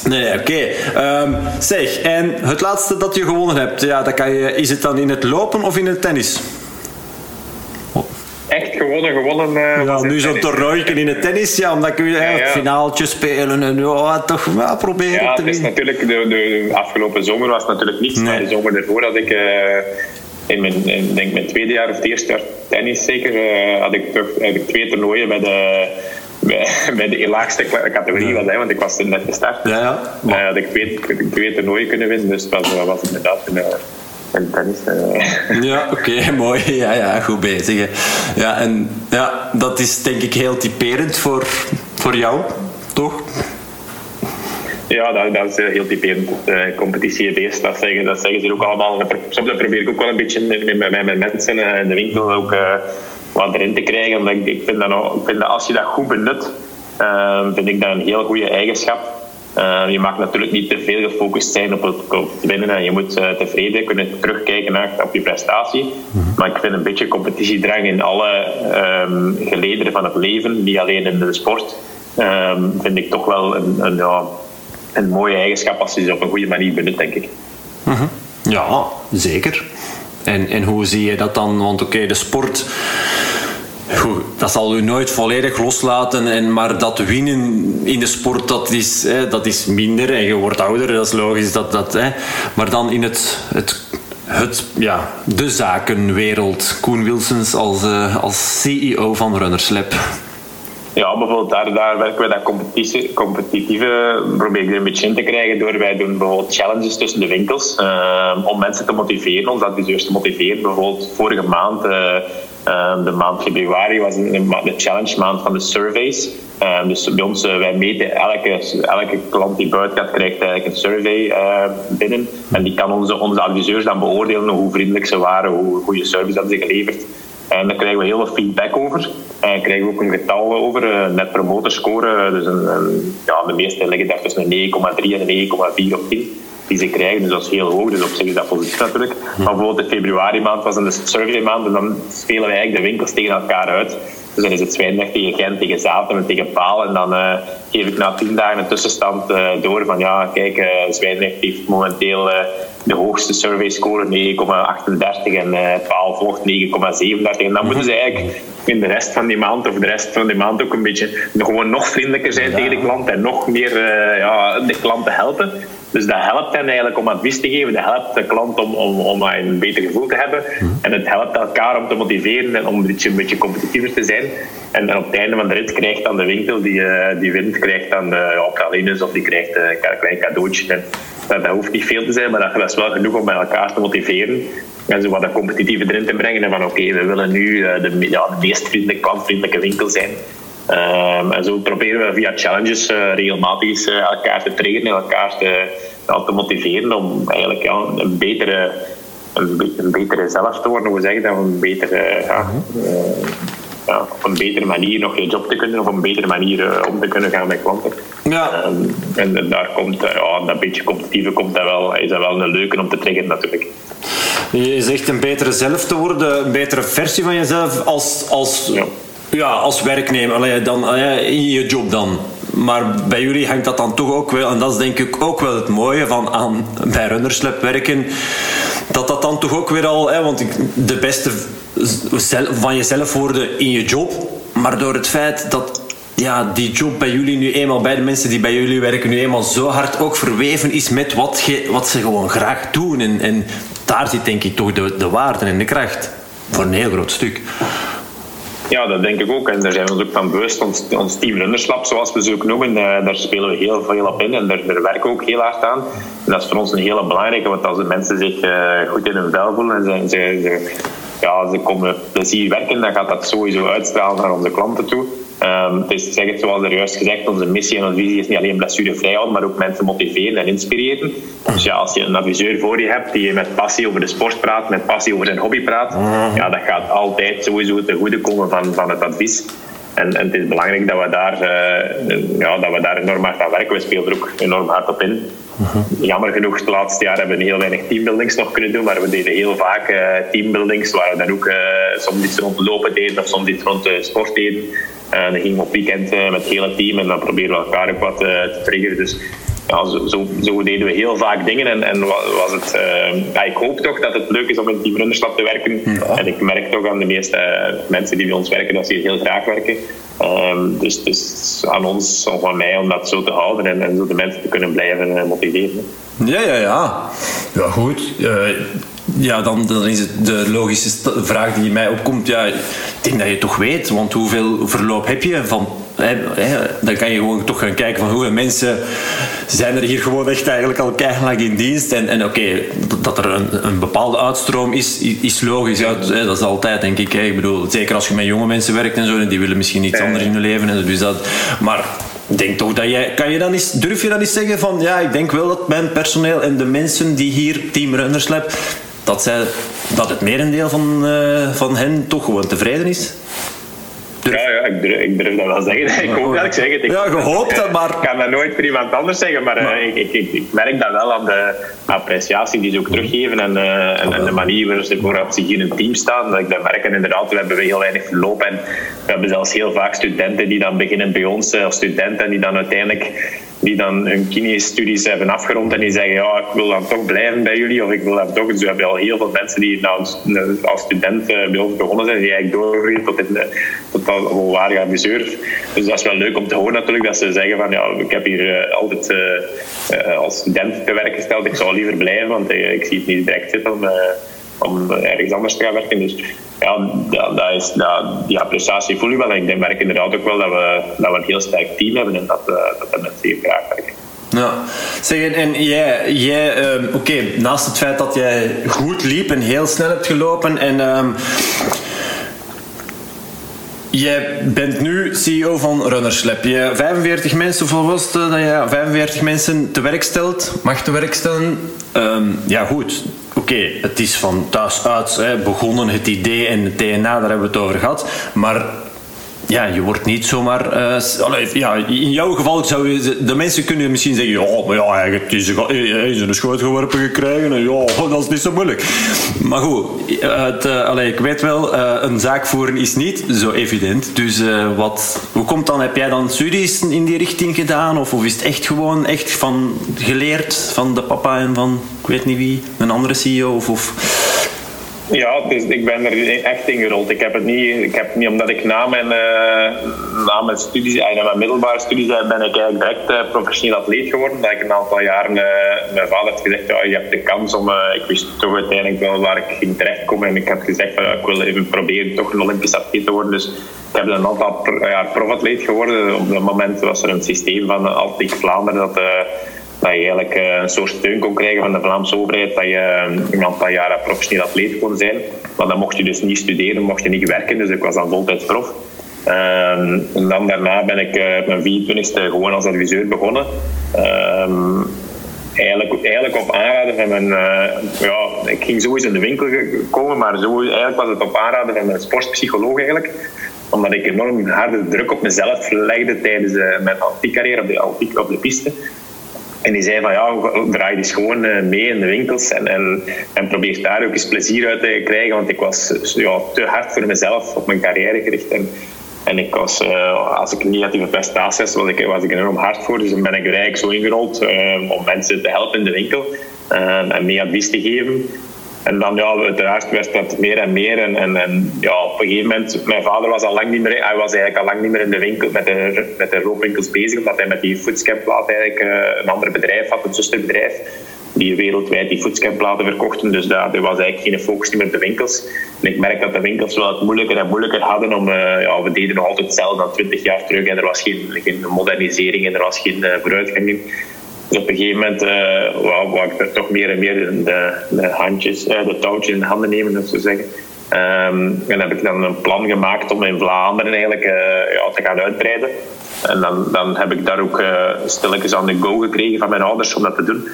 A: Nee, oké. Okay. Um, ehm, zeg, en het laatste dat je gewonnen hebt, ja, dat kan je, is het dan in het lopen of in het tennis?
B: Echt gewonnen, gewonnen. Uh,
A: ja, nu zo'n toernooitje in het tennis, ja, omdat kun je ja, ja. finaaltje spelen en ja, toch wel proberen
B: ja,
A: te
B: het is natuurlijk, de, de, afgelopen zomer was natuurlijk niets, nee. maar de zomer ervoor had ik... Uh, in mijn, in, denk mijn tweede jaar of het eerste jaar tennis zeker, uh, had ik toch eigenlijk twee toernooien bij de bij, de laagste categorie was, hè, want ik was net gestart. Ja, ja. Maar... Had ik twee, twee toernooien kunnen winnen, dus dat was, was inderdaad een, een tennis. Uh.
A: Ja, oké, okay, mooi. Ja, ja, goed bezig. Ja, en ja, dat is denk ik heel typerend voor, voor jou, toch?
B: Ja, dat, dat is heel typerend. Uh, competitie beest, dat zeggen, dat zeggen ze ook allemaal. Soms probeer ik ook wel een beetje met, met, met mensen in de winkel ook wat erin te krijgen. Omdat ik, ik, vind dat ik vind dat als je dat goed benut, uh, vind ik dat een heel goede eigenschap. Uh, je mag natuurlijk niet te veel gefocust zijn op het, op het winnen en je moet uh, tevreden kunnen terugkijken naar, op je prestatie. Mhm. Maar ik vind een beetje competitiedrang in alle um, gelederen van het leven, niet alleen in de sport, um, vind ik toch wel een, een, ja, een mooie eigenschap als je ze op een goede manier benut, denk ik.
A: Mhm. Ja, zeker. En, en hoe zie je dat dan? Want oké, de sport. Dat zal u nooit volledig loslaten. En, maar dat winnen in de sport, dat is, hè, dat is minder. En je wordt ouder, dat is logisch. Dat, dat, hè. Maar dan in het, het, het, ja, de zakenwereld. Koen Wilsons als, uh, als CEO van Runnerslab.
B: Ja, bijvoorbeeld daar, daar werken we dat competitie, competitieve, er een beetje in te krijgen door wij doen bijvoorbeeld challenges tussen de winkels uh, om mensen te motiveren, ons adviseurs te motiveren. Bijvoorbeeld vorige maand, uh, uh, de maand februari, was een, de challenge maand van de surveys. dus bij ons, wij meten elke, elke klant die buiten gaat, krijgt eigenlijk een survey binnen. En die kan onze, onze adviseurs dan beoordelen hoe vriendelijk ze waren, hoe goede service dat ze geleverd en daar krijgen we heel veel feedback over. En krijgen we ook een getal over, uh, net promoter score. Dus een, ja, de meeste liggen daar tussen een 9,3 en een 9,4 op 10 die ze krijgen. Dus dat is heel hoog, dus op zich is dat positief natuurlijk. Maar bijvoorbeeld de februari maand was een survey maand en dan spelen wij eigenlijk de winkels tegen elkaar uit. Dus dan is het Zwijndrecht tegen Gent, tegen Zaten en tegen Paal. En dan uh, geef ik na tien dagen een tussenstand uh, door van ja, kijk, uh, Zwijndrecht heeft momenteel de hoogste survey score 9,38 en Paal volgt 9,37. En dan moeten ze eigenlijk in de rest van die maand of de rest van die maand ook een beetje gewoon nog vriendelijker zijn tegen de klant en nog meer ja, de klanten helpen. Dus dat helpt hen eigenlijk om advies te geven. Dat helpt de klant om, om, om een beter gevoel te hebben. Mhm. En het helpt elkaar om te motiveren en om een beetje, een beetje competitiever te zijn. En, op het einde van de rit krijgt dan de winkel die, uh, die wint, krijgt dan de pralines of die krijgt uh, een klein cadeautje. En dat, dat, hoeft niet veel te zijn, maar dat, is wel genoeg om bij elkaar te motiveren. En zo wat dat competitieve erin te brengen. En van oké, we willen nu uh, de, ja, de meest vriendelijke, klantvriendelijke winkel zijn. Um, en zo proberen we via challenges uh, regelmatig uh, elkaar te trainen, elkaar te, te motiveren om eigenlijk ja, een betere een, een betere zelf te worden, hoe zeg je dat? Een betere, ja, ja, op een betere manier nog je job te kunnen of op een betere manier om te kunnen gaan met klanten. Ja. Um, en daar komt ja, dat beetje competitieve komt dat wel, is dat wel een leuke om te triggeren natuurlijk.
A: Je zegt een betere zelf te worden, een betere versie van jezelf als, als, ja. Ja als werknemer, Allee, dan, in je job dan. Maar bij jullie hangt dat dan toch ook wel, en dat is denk ik ook wel het mooie van aan, bij Runnerslab werken, dat dat dan toch ook weer al, hè, want de beste van jezelf worden in je job, maar door het feit dat ja, die job bij jullie nu eenmaal, bij de mensen die bij jullie werken, nu eenmaal zo hard ook verweven is met wat, ge, wat ze gewoon graag doen. En, en daar zit denk ik toch de, de waarde en de kracht. Voor een heel groot stuk.
B: Ja, dat denk ik ook. En daar zijn we ons ook van bewust. Ons, ons team Runnerslab, zoals we ze ook noemen, eh, daar spelen we heel veel op in. En daar, werken we ook heel hard aan. En dat is voor ons een hele belangrijke, want als de mensen zich uh, goed in hun vel voelen en ze, ze, ze, ze komen plezier werken, dan gaat dat sowieso uitstralen naar onze klanten toe. Um, het is, zeg het zoals er juist gezegd, onze missie en onze visie is niet alleen blessurevrij houden, maar ook mensen motiveren en inspireren. Dus ja, als je een adviseur voor je hebt die met passie over de sport praat, met passie over zijn hobby praat, ja, dat gaat altijd sowieso ten goede komen van, van het advies. En, en, het is belangrijk dat we, daar, uh, ja, dat we daar enorm hard aan werken. We spelen er ook enorm hard op in. Jammer genoeg, de laatste jaar hebben we heel weinig teambuildings nog kunnen doen, maar we deden heel vaak uh, teambuildings waar we dan ook uh, soms iets rond lopen deden of soms iets rond sport deden. En dan gingen we op weekend met het hele team en dan proberen we elkaar ook wat te triggeren. Dus ja, zo, zo, deden we heel vaak dingen. En, en was het, uh, ik hoop toch dat het leuk is om in Team Runderslap te werken. En ik merk toch aan de meeste mensen die bij ons werken dat ze hier heel graag werken. Um, dus het is aan ons, of aan mij, om dat zo te houden en, en zo de mensen te kunnen blijven motiveren.
A: Ja, ja, ja. Ja, goed. Uh, ja, dan, dan is het de logische vraag die mij opkomt. Ja, ik denk dat je toch weet, want hoeveel verloop heb je van dan kan je gewoon toch gaan kijken van hoeveel mensen zijn er hier gewoon echt eigenlijk al keihard in dienst. En, en oké, dat er een, een, bepaalde uitstroom is, is logisch. Ja, dat is altijd, denk ik. Ik bedoel, zeker als je met jonge mensen werkt en zo, die willen misschien iets anders in hun leven. En dus dat, maar denk toch dat jij... Kan je dan eens, durf je dan eens zeggen van... Ja, ik denk wel dat mijn personeel en de mensen die hier Team Runners Lab... Dat, zij, dat het merendeel van, uh, van hen toch gewoon tevreden is?
B: Ja, ja ik, durf, ik durf dat wel zeggen. Ik hoop dat ik zeg het. Ik,
A: ja, gehoopt dat, maar...
B: Ik kan dat nooit voor iemand anders zeggen, maar, eh, ik, ik, ik, merk dat wel aan de appreciatie die ze ook teruggeven en, uh, en, de manier waarop ze, waarop ze hier in een team staan. Dat ik dat merk en inderdaad, we hebben heel weinig verloop en we hebben zelfs heel vaak studenten die dan beginnen bij ons, of studenten die dan uiteindelijk die dan hun kinestudies hebben afgerond en die zeggen, ja, ik wil dan toch blijven bij jullie, of ik wil dan toch... Dus we hebben al heel veel mensen die nou, als student uh, bij ons begonnen zijn, die eigenlijk doorgroeien tot, in, tot al. Dus dat is wel leuk om te horen natuurlijk, dat ze zeggen van, ja, ik heb hier uh, altijd uh, als student te werk gesteld, ik zou liever blijven, want ik zie het niet direct zitten om ergens anders te gaan werken. Dus ja, dat, is, dat, die appreciatie voel je wel. En ik merk inderdaad ook wel dat we, dat we een heel sterk team hebben en dat, uh, dat de mensen hier graag werken.
A: Ja, zeg, en jij, jij uh, oké, naast het feit dat jij goed liep en heel snel hebt gelopen en um, Jij bent nu CEO van Runners Lab. Je 45 mensen, het dat je 45 mensen te werk stelt, mag te werk stellen? Um, ja, goed. Oké, het is van thuis uit hè, begonnen, het idee en het DNA, daar hebben we het over gehad. Maar ja, je wordt niet zomaar. Uh, ja, in jouw geval zou je. De mensen kunnen misschien zeggen: ja, maar ja, het is, is een schoot geworpen gekregen. En ja, dat is niet zo moeilijk. Maar goed, het, uh, ik weet wel, een zaak voeren is niet zo evident. Dus wat, hoe komt dan? Heb jij dan studies in die richting gedaan? Of, of is het echt gewoon echt van geleerd van de papa en van, ik weet niet wie, een andere CEO? Of, of
B: ja, dus ik ben er echt ingerold. Ik heb het niet, ik heb niet omdat ik na mijn, uh, na mijn studies, eigenlijk mijn middelbare studies, ben ik eigenlijk direct professioneel atleet geworden. Dat ik een aantal jaren, mijn vader heeft gezegd, ja, je hebt de kans om, ik wist toch uiteindelijk wel waar ik ging terechtkomen. En ik heb gezegd, van, ik wil even proberen toch een Olympisch atleet te worden. Dus ik heb een aantal jaar profatleet geworden. Op dat moment was er een systeem van Atletiek Vlaanderen dat dat je eigenlijk eh, een soort steun kon krijgen van de Vlaamse overheid, dat je eh, een aantal jaren professioneel atleet kon zijn. Maar dan mocht je dus niet studeren, mocht je niet werken, dus ik was dan voltijds prof. Um, en dan daarna ben ik uh, mijn 24e gewoon als adviseur begonnen. Um, eigenlijk, eigenlijk op aanraden van mijn... Ja, ik ging sowieso in de winkel komen, maar zo, eigenlijk was het op aanraden van mijn sportpsycholoog eigenlijk. omdat ik enorm harde druk op mezelf legde tijdens mijn carrière op de, op de piste. En die zei van ja, draai dus gewoon eh, mee in de winkels en, en, en probeer daar ook eens plezier uit te krijgen. Want ik was ja, te hard voor mezelf op mijn carrière gericht. En, en ik was, uh, als ik een negatieve prestatie was, was ik, was ik enorm hard voor. Dus dan ben ik er eigenlijk zo ingerold uh, om mensen te helpen in de winkel en mee advies te geven. En dan, ja, uiteraard werd dat meer en meer. En, en, ja, op een gegeven moment, mijn vader was al lang niet meer, hij was eigenlijk al lang niet meer in de winkel, met de, met de rookwinkels bezig, omdat hij met die foodscamplaat eigenlijk uh, een ander bedrijf had, een zusterbedrijf, die wereldwijd die foodscamplaten verkochten. Dus daar, was eigenlijk geen focus meer op de winkels. En ik merk dat de winkels wel het moeilijker en moeilijker hadden om, uh, ja, we deden nog altijd hetzelfde dan 20 jaar terug en er was geen, geen modernisering en er was geen uh, vooruitgang in. Dus op een gegeven moment uh, wou, wou, ik er toch meer en meer de, de handjes, uh, de touwtjes in handen nemen, dat zo zeggen. Um, en heb ik dan een plan gemaakt om in Vlaanderen eigenlijk uh, ja, te gaan uitbreiden. En dan, dan heb ik daar ook uh, stilletjes aan de go gekregen van mijn ouders om dat te doen.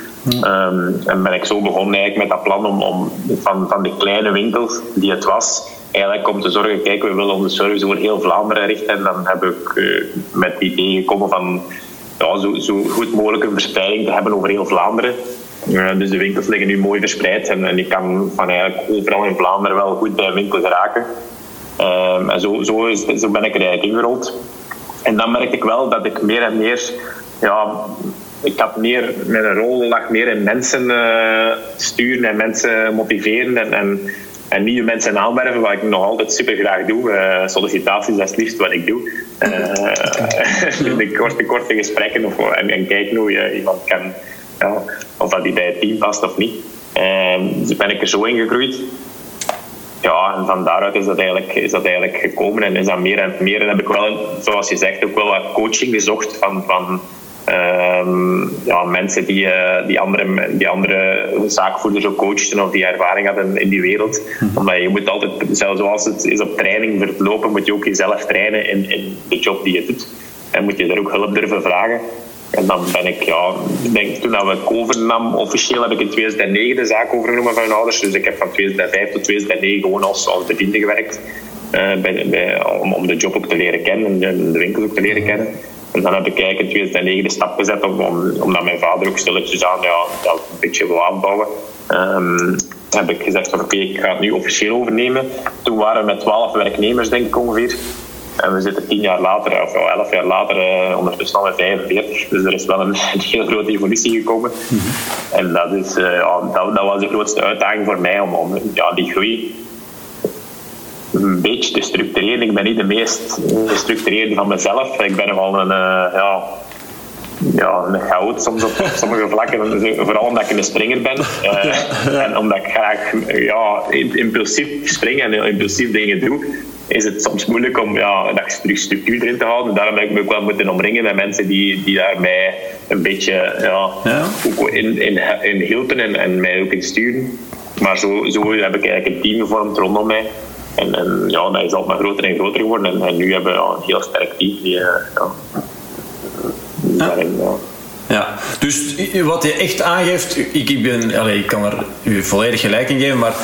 B: Um, en ben ik zo begonnen eigenlijk met dat plan om, om van, van de kleine winkels die het was, eigenlijk om te zorgen, kijk, we willen onze service over heel Vlaanderen richten. En dan heb ik uh, met het idee gekomen van ja, zo, zo goed mogelijk een verspreiding te hebben over heel Vlaanderen. Uh, dus de winkels liggen nu mooi verspreid en, ik kan van eigenlijk overal in Vlaanderen wel goed bij een winkel geraken. Uh, en zo, zo, zo ben ik er eigenlijk ingerold. En dan merkte ik wel dat ik meer en meer, ja, ik had meer, mijn rol lag meer in mensen uh, sturen en mensen motiveren en, en, en, nieuwe mensen aanwerven, wat ik nog altijd super graag doe. Uh, sollicitaties, dat is het liefst wat ik doe. Uh, de korte, korte gesprekken of, en, en kijken hoe je iemand kan, ja, of dat die bij het team past of niet. dus ben ik er zo in gegroeid ja, en van daaruit is dat, eigenlijk, is dat eigenlijk gekomen en is dat meer en meer. En heb ik wel, zoals je zegt, ook wel wat coaching gezocht van, van um, ja, mensen die, uh, die, andere, die andere zaakvoerders ook coachten of die ervaring hadden in die wereld. Mhm. Omdat je moet altijd, zelfs zoals het is op training voor het lopen, moet je ook jezelf trainen in, in de job die je doet. En moet je daar ook hulp durven vragen. En dan ben ik, ja, denk, toen dat ik overnam, officieel heb ik in 2009 de zaak overgenomen van mijn ouders. Dus ik heb van 2005 tot 2009 gewoon als, als bediende gewerkt. Uh, bij, bij, om, om de job ook te leren kennen en de winkels ook te leren kennen. En dan heb ik eigenlijk in 2009 de stap gezet om, om, omdat mijn vader ook stilletjes aan ja, dat een beetje wil aanbouwen. Um, heb ik gezegd van oké, ik ga het nu officieel overnemen. Toen waren we met 12 werknemers denk ik ongeveer. En we zitten tien jaar later, of elf jaar later, uh, ondertussen al met 45. Dus er is wel een, een heel grote evolutie gekomen. Mm -hmm. En dat, is, uh, ja, dat, dat, was de grootste uitdaging voor mij om, om ja, die groei een beetje te structureren. Ik ben niet de meest gestructureerde van mezelf. Ik ben nogal een, uh, ja, ja, een goud soms op sommige vlakken. Vooral omdat ik een springer ben. Uh, en omdat ik graag ja, impulsief spring en impulsief dingen doe is het soms moeilijk om ja, dat structuur erin te houden. Daarom heb ik me ook wel moeten omringen met mensen die, die daar mij een beetje ja, ja. Ook in, in, in hielpen en, en mij ook in sturen. Maar zo, zo heb ik eigenlijk een team gevormd rondom mij. En, en ja, dat is altijd maar groter en groter geworden. En, en nu hebben we een heel sterk team die, uh, ja,
A: daarin, ja. Ja, dus wat je echt aangeeft, ik, ik, ben, allez, ik kan er u volledig gelijk in geven, maar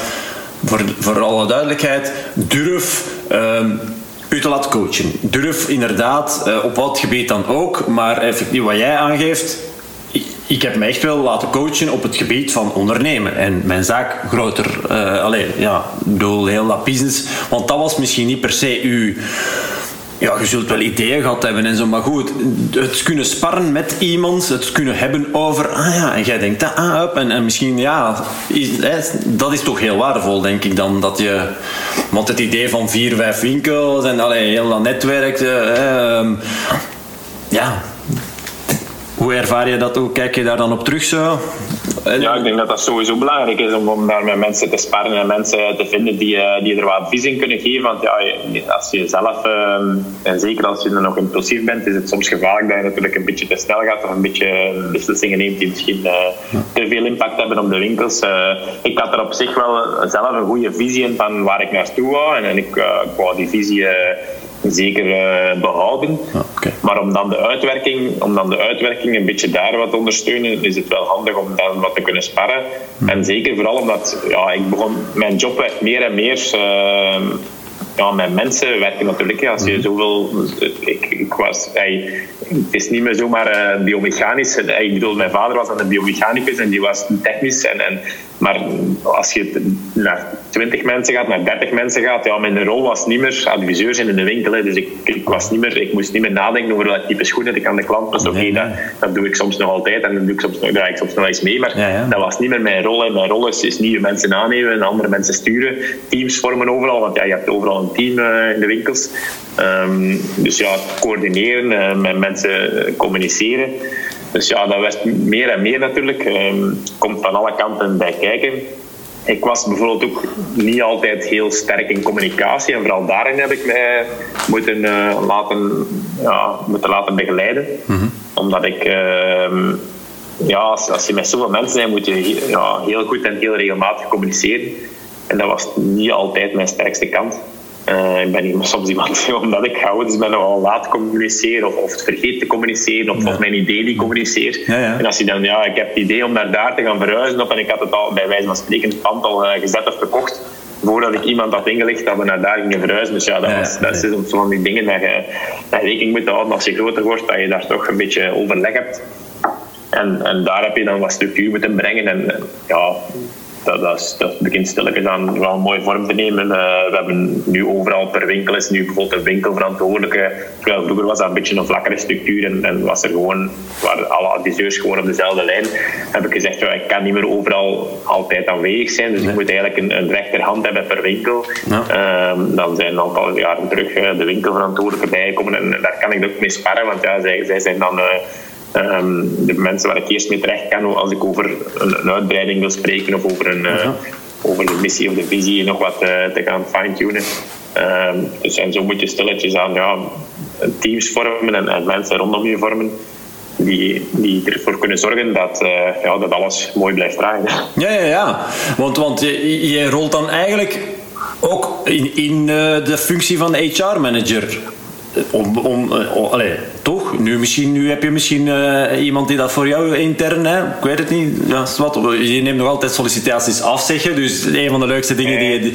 A: voor, voor alle duidelijkheid, durf um, u te laten coachen. Durf inderdaad, uh, op wat gebied dan ook, maar effectief wat jij aangeeft, ik, heb me echt wel laten coachen op het gebied van ondernemen en mijn zaak groter. Uh, alleen, ja, bedoel, heel dat business. Want dat was misschien niet per se uw ja, je zult wel ideeën gehad hebben en zo, maar goed, het kunnen sparren met iemand, het kunnen hebben over, ah ja, en jij denkt dat ah, up, en, en misschien, ja, is, dat is toch heel waardevol, denk ik dan, dat je, want het idee van vier, vijf winkels en allee, heel dat netwerk, uh, ja, hoe ervaar je dat ook? Kijk je daar dan op terug zo?
B: Ja, ik denk dat dat sowieso belangrijk is om, om daar met mensen te sparren en mensen te vinden die, eh, die er wat advies in kunnen geven. Want ja, als je zelf, ehm, en zeker als je nog impulsief bent, is het soms gevaarlijk dat je natuurlijk een beetje te snel gaat of een beetje beslissingen neemt die misschien uh, te veel impact hebben op de winkels. Ik had er op zich wel zelf een goede visie in van waar ik naartoe wou. En, en ik, ik wou die visie zeker uh, behouden. Okay. Maar om dan, de uitwerking, om dan de uitwerking een beetje daar wat te ondersteunen, is het wel handig om dan wat te kunnen sparren. Hmm. En zeker vooral omdat ja, ik begon, mijn job werd meer en meer uh, ja, met mensen werken natuurlijk. Als je mhm. zoveel... Ik, ik was... Hij, het is niet meer zomaar uh, biomechanisch. Ik bedoel, mijn vader was een biomechanicus en die was technisch. En, en, maar als je naar 20 mensen gaat, naar 30 mensen gaat, ja, mijn rol was niet meer adviseur zijn in de winkel. Dus ik, ik, was niet meer, ik moest niet meer nadenken over dat type schoenen ik aan de klant was. Oké, dat, dat doe ik soms nog altijd en dan doe ik soms, draai ik soms nog eens mee. Maar dat was niet meer mijn rol. Mijn rol is, is nieuwe mensen aannemen en andere mensen sturen. Teams vormen overal, want ja, je hebt overal een team uh, in de winkels. Um, dus ja, coördineren, uh, met mensen communiceren. Dus ja, dat werd meer en meer natuurlijk. Um, komt van alle kanten bij kijken. Ik was bijvoorbeeld ook niet altijd heel sterk in communicatie en vooral daarin heb ik mij moeten, uh, laten, ja, moeten laten begeleiden. Mhm. Omdat ik, uh, ja, als, als, je met zoveel mensen bent, moet je ja, heel goed en heel regelmatig communiceren. En dat was niet altijd mijn sterkste kant. Uh, ik ben soms iemand, omdat ik dus ben nogal laat communiceren of, of vergeet te communiceren of, of mijn idee niet communiceer. Ja, ja. En als je dan, ja, ik heb het idee om naar daar te gaan verhuizen op en ik had het al bij wijze van spreken het pand al uh, gezet of gekocht voordat ik iemand had ingelicht dat we naar daar gingen verhuizen. Dus ja, dat, was, dat is soms van die dingen dat je, dat rekening moet houden als je groter wordt, dat je daar toch een beetje overleg hebt. En, en daar heb je dan wat structuur moeten brengen. En ja, dat, dat, dat begint stilletjes aan wel een mooie vorm te nemen. Uh, we hebben nu overal per winkel is nu bijvoorbeeld een winkelverantwoordelijke. Terwijl vroeger was dat een beetje een vlakkere structuur en, en was er gewoon, waren alle adviseurs gewoon op dezelfde lijn. Heb ik gezegd, ja, ik kan niet meer overal altijd aanwezig zijn, dus ik moet eigenlijk een, een rechterhand hebben per winkel. Ja. Um, dan zijn een aantal jaren terug uh, de winkelverantwoordelijke bijgekomen en daar kan ik ook mee sparren, want ja, zij, zij zijn dan... Uh, um, de mensen waar ik eerst mee terecht kan als ik over een, een uitbreiding wil spreken of over, een, uh, over de missie of de visie nog wat uh, te gaan fine-tunen. Um, dus en zo moet je stilletjes aan ja, teams vormen en, en, mensen rondom je vormen. Die, die ervoor kunnen zorgen dat, uh, ja, dat alles mooi blijft draaien.
A: Ja, ja, ja. Want, want je, je rolt dan eigenlijk ook in, in de functie van HR-manager om, om, uh, toch? Nu, misschien, nu heb je misschien uh, iemand die dat voor jou intern, hè? ik weet het niet. Ja, wat, je neemt nog altijd sollicitaties af, zeg je. Dus een van de leukste dingen die je.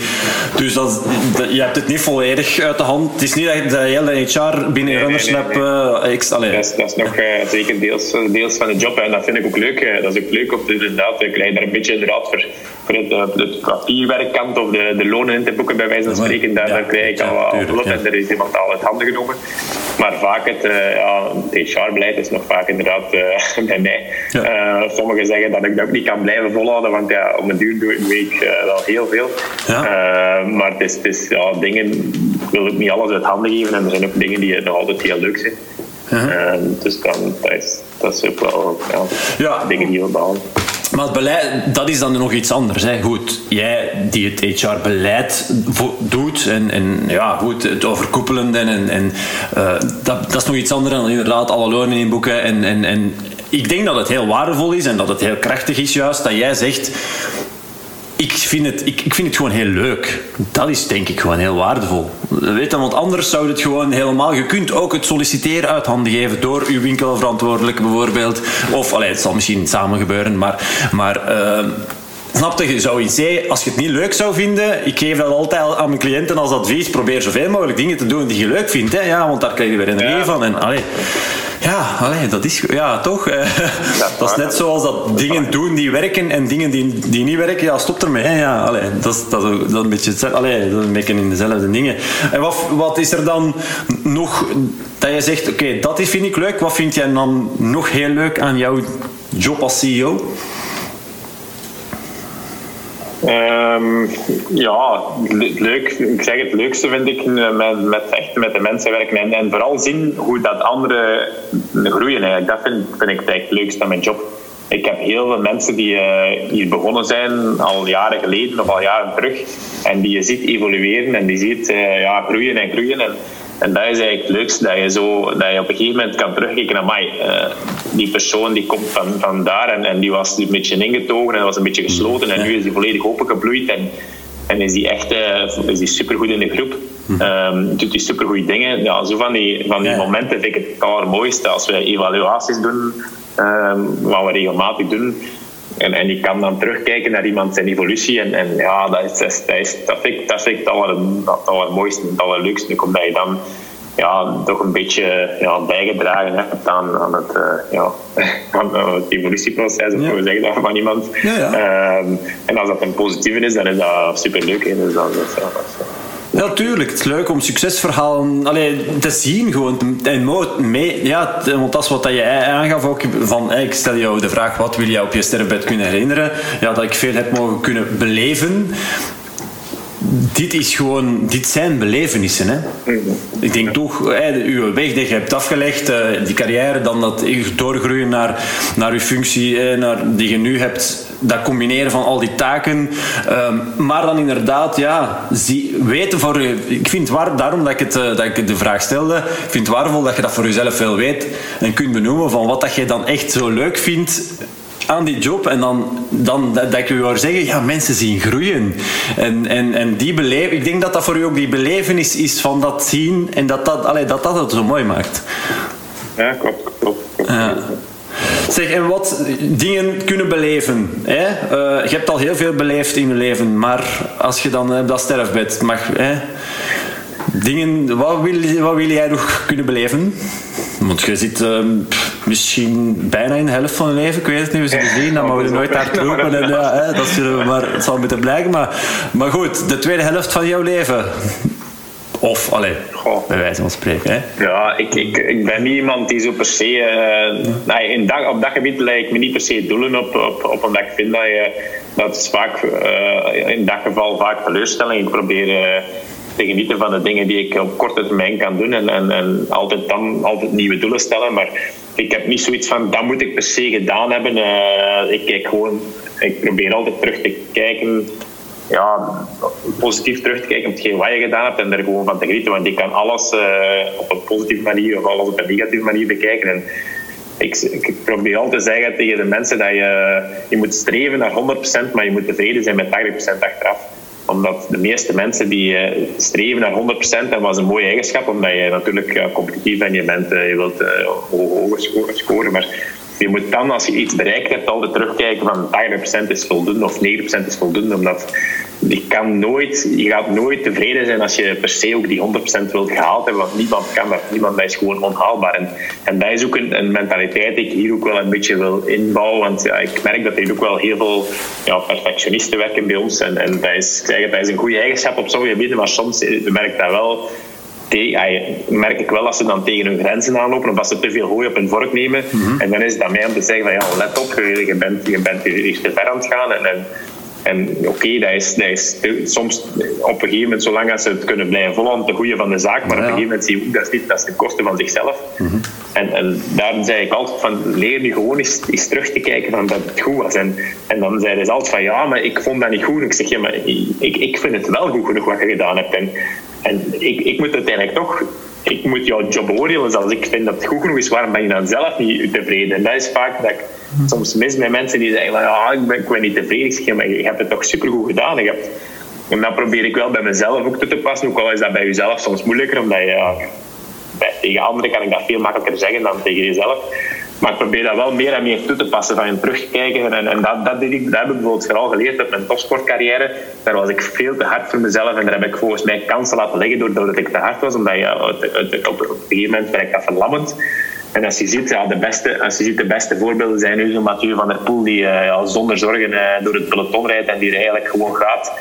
A: Dus dat, dat, je hebt het niet volledig uit de hand. Het is niet dat je hele HR binnen nee, Runners nee, nee, uh,
B: dat, is, dat is nog zeker deels, deels van de job. En dat vind ik ook leuk. Dat is ook leuk. Of inderdaad, ik krijg daar een beetje inderdaad voor voor het, het papierwerkkant of de, de lonen in te boeken, bij wijze van spreken, daar, ja, krijg ik al wat en er is iemand al uit handen genomen. Maar vaak het, ja, het HR-beleid is nog vaak inderdaad uh, bij mij. Ja. Uh, sommigen zeggen dat ik dat ook niet kan blijven volhouden, want ja, om een duur doe ik wel heel veel. maar het is, het is ja, dingen, ik wil ook niet alles uit handen geven en er zijn ook dingen die nog altijd heel leuk zijn. -huh. dus dan, dat, is, dat is ook wel ja, dingen die we behalen.
A: Maar het beleid, dat is dan nog iets anders. Hè. Goed, jij die het HR-beleid doet en, en ja, goed, het overkoepelende en, en uh, dat, dat is nog iets anders dan inderdaad alle lonen inboeken. En, en, en ik denk dat het heel waardevol is en dat het heel krachtig is juist dat jij zegt ik vind, het, ik, ik vind het gewoon heel leuk. Dat is denk ik gewoon heel waardevol. Weet je, want anders zou het gewoon helemaal... Je kunt ook het solliciteren uit handen geven door uw winkelverantwoordelijke bijvoorbeeld. Of, allee, het zal misschien samen gebeuren, maar... maar uh, Snap je? Je zou iets zeggen, als je het niet leuk zou vinden, ik geef dat altijd aan mijn cliënten als advies, probeer zoveel mogelijk dingen te doen die je leuk vindt. Hè? Ja, want daar krijg je weer energie ja. van. En, allee, ja, allee, dat is... Ja, toch? Dat, dat is net zoals dat dingen doen die werken en dingen die, die niet werken, ja, stop ermee. Hè? Ja, allee, dat, is, dat, is, dat is een beetje hetzelfde. Allee, dat is een beetje in dezelfde dingen. En wat, wat is er dan nog dat je zegt, oké, okay, dat vind ik leuk. Wat vind jij dan nog heel leuk aan jouw job als CEO?
B: Um, ja, leuk. Ik zeg het leukste vind ik met, met, echt met de mensen werken en, en vooral zien hoe dat anderen groeien. Eigenlijk. Dat vind, vind ik het leukste aan mijn job. Ik heb heel veel mensen die uh, hier begonnen zijn al jaren geleden of al jaren terug en die je ziet evolueren en die ziet uh, ja, groeien en groeien. En, en dat is eigenlijk het leukste, dat je, zo, dat je op een gegeven moment kan terugkijken naar mij. Uh, die persoon die komt van, van daar en, en die was een beetje ingetogen en was een beetje gesloten en nu is die volledig opengebloeid en, en is die echt uh, is die supergoed in de groep. Um, doet die supergoeie dingen. Ja, zo van die, van die momenten vind ik het allermooiste als we evaluaties doen, um, wat we regelmatig doen en, en je kan dan terugkijken naar iemand zijn evolutie. En, en ja, dat, is, dat, is, dat, vind ik, dat vind ik het, aller, het allermooiste, het allerleukste. Omdat je dan ja, toch een beetje ja, bijgedragen hebt aan, aan, het, uh, ja, aan, het evolutieproces, of ja. zeggen dat van iemand. Ja, ja. Um, en als dat een positieve is, dan is dat superleuk. Dus dat, dat, dat,
A: tuurlijk. Het is leuk om succesverhalen te zien. Gewoon. En mee, ja, want dat is wat je aangaf ook. Van, ik stel jou de vraag, wat wil je op je sterrenbed kunnen herinneren? Ja, dat ik veel heb mogen kunnen beleven dit is gewoon, dit zijn belevenissen. Hè? Ik denk toch, hè, uw weg die je hebt afgelegd, uh, die carrière, dan dat doorgroeien naar, naar uw functie naar, die je nu hebt, dat combineren van al die taken. Um, maar dan inderdaad, ja, zie, weten voor u. Ik vind het waar, daarom dat ik, het, uh, dat ik de vraag stelde, ik vind het waardevol dat je dat voor jezelf wel weet en kunt benoemen van wat dat je dan echt zo leuk vindt aan die job en dan, dan dat, dat ik u hoor zeggen, ja, mensen zien groeien. En, en, en die beleven, ik denk dat dat voor u ook die belevenis is van dat zien en dat dat, allee, dat, dat het zo mooi maakt.
B: Ja, klopt, klopt.
A: Ja. Zeg, en wat dingen kunnen beleven. Hè? Uh, je hebt al heel veel beleefd in je leven, maar als je dan uh, dat sterfbed mag... Hè? Dingen, wat wil, wat wil jij nog kunnen beleven? Want je zit uh, misschien bijna in de helft van je leven, ik weet het niet, we zullen zien, dan mogen we nooit hard roepen. En, ja, hè, dat is, maar het zal moeten blijken. Maar, maar goed, de tweede helft van jouw leven. Of, alleen, bij wijze van spreken. Hè?
B: Ja, ik, ik, ik ben niet iemand die zo per se... Uh, nee, in op dat gebied lijkt me niet per se doelen op, op, op omdat ik vind dat je... Dat is vaak, uh, in dat geval vaak teleurstelling. Ik probeer... Uh, te genieten van de dingen die ik op korte termijn kan doen. En, en, en altijd dan altijd nieuwe doelen stellen. Maar ik heb niet zoiets van dat moet ik per se gedaan hebben. Uh, ik kijk gewoon, ik probeer altijd terug te kijken. Ja, positief terug te kijken op hetgeen wat je gedaan hebt en er gewoon van te genieten. Want je kan alles uh, op een positieve manier of alles op een negatieve manier bekijken. En ik, ik, probeer altijd te zeggen tegen de mensen dat je, je moet streven naar 100%, maar je moet tevreden zijn met 80% achteraf omdat de meeste mensen die uh, streven naar 100%, dat was een mooie eigenschap, omdat je natuurlijk competitief bent, je, bent, uh, je wilt hoger scoren, maar je moet dan, als je iets bereikt hebt, altijd terugkijken van 80% is voldoende of 90% is voldoende, omdat je, kan nooit, je gaat nooit tevreden zijn als je per se ook die 100% wilt gehaald hebben, want niemand kan dat. Niemand dat is gewoon onhaalbaar. En, en dat is ook een, een, mentaliteit die ik hier ook wel een beetje wil inbouwen, want ja, ik merk dat er ook wel heel veel ja, perfectionisten werken bij ons. En, en dat, is, is een goede eigenschap op sommige gebieden, maar soms merk ik dat wel merk ik wel als ze dan tegen hun grenzen aanlopen of als ze te veel hooi op hun vork nemen. Mhm. En dan is het aan mij om te zeggen van ja, let op, je bent, je bent hier te ver aan het gaan. En, en en oké, okay, dat, is, dat is soms op een gegeven moment, zolang als ze het kunnen blijven volgen, de goede van de zaak. Maar op een gegeven moment zie je ook dat is niet, dat is ten koste van zichzelf. Mm en, en daar zei ik altijd van, leer nu gewoon eens, eens terug te kijken van dat het goed was. En, en dan zeiden ze altijd van, ja, maar ik vond dat niet goed. En ik zeg, ja, maar ik, ik vind het wel goed genoeg wat je gedaan hebt. En, en ik, ik moet uiteindelijk toch ik moet jouw job oordelen. Dus als ik vind dat het goed genoeg is, waarom ben je dan zelf niet tevreden? En dat is vaak dat ik soms mis met mensen die zeggen: ja, ik, ben, ik niet tevreden. Ik zeg, maar je hebt het toch supergoed gedaan. En dat probeer ik wel bij mezelf ook te passen. Ook al is dat bij jezelf soms moeilijker, omdat ja, tegen anderen kan ik dat veel makkelijker zeggen dan tegen jezelf. Maar ik probeer dat wel meer en meer toe te passen, van je terugkijken. En, dat, dat, ik, dat heb ik bijvoorbeeld vooral geleerd op mijn topsportcarrière. Daar was ik veel te hard voor mezelf en daar heb ik volgens mij kansen laten liggen doordat ik te hard was. Omdat je op, een gegeven moment ben ik dat verlammend. En als je ziet, ja, de beste, als je ziet, de beste voorbeelden zijn nu zo'n Mathieu van der Poel, die uh, ja, zonder zorgen uh, door het peloton rijdt en die er eigenlijk gewoon gaat.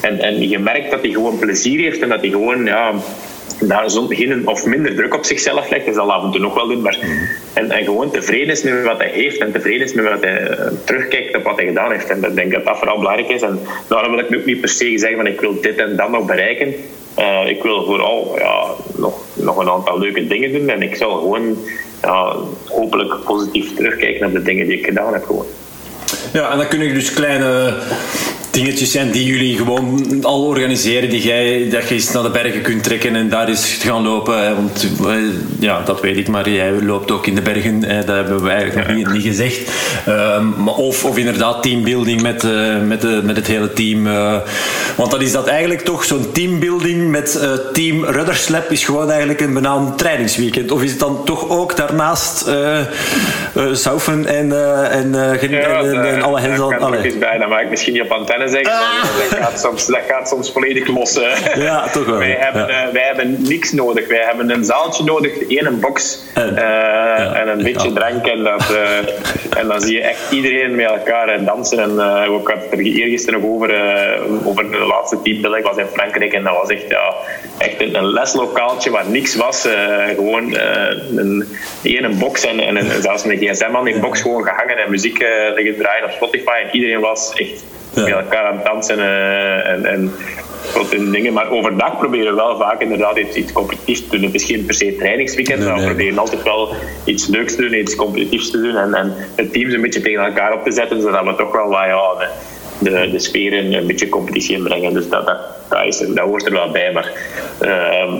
B: En, en je merkt dat hij gewoon plezier heeft en dat hij gewoon ja, daar geen of minder druk op zichzelf legt. Dat zal af en toe nog wel doen. Maar, en, en gewoon tevreden is met wat hij heeft en tevreden is met wat hij uh, terugkijkt op wat hij gedaan heeft. En ik denk dat dat vooral belangrijk is. En daarom wil ik ook niet per se zeggen van ik wil dit en dat nog bereiken. Uh, ik wil vooral ja, nog, nog een aantal leuke dingen doen. En ik zal gewoon ja, hopelijk positief terugkijken naar de dingen die ik gedaan heb. Gewoon.
A: Ja, en dan kun je dus kleine dingetjes zijn die jullie gewoon al organiseren, die jij, dat je eens naar de bergen kunt trekken en daar eens gaan lopen? Want ja, dat weet ik, maar jij loopt ook in de bergen, dat hebben we eigenlijk nog niet, niet gezegd. Ehm, of, of inderdaad teambuilding met, met, de, met het hele team. want dan is dat eigenlijk toch zo'n teambuilding met team Rudderslap is gewoon eigenlijk een benamd trainingsweekend. Of is het dan toch ook daarnaast uh, saufen en, uh, en, ja, en, en, alle hens
B: al... Alle. bij, dat mag ik misschien niet op antenne zeggen, ah. dat, gaat soms, dat gaat soms volledig los.
A: Ja, toch wel.
B: Wij hebben, ja. wij hebben niks nodig. Wij hebben een zaaltje nodig, één box en, ja, en een beetje drank. En, dat, en dan zie je echt iedereen met elkaar dansen. En uh, ik had het er eergisteren nog over, over de laatste teambuilding. Ik was in Frankrijk en dat was echt, ja, echt een, leslokaaltje waar niks was. gewoon een, ene box en, en, zelfs een gsm aan die box gewoon gehangen en muziek liggen draaien op Spotify. En iedereen was echt met elkaar aan het dansen uh, en, en tot dingen. Maar overdag proberen we wel vaak inderdaad iets, iets competitiefs te doen. Het is geen per se trainingsweekend, maar we proberen altijd wel iets leuks te doen, iets competitiefs te doen en, en het teams een beetje tegen elkaar op te zetten, zodat we toch wel ja, de, de sfeer in een beetje competitie inbrengen. Dus dat, dat, dat, is, dat hoort er wel bij. Maar uh,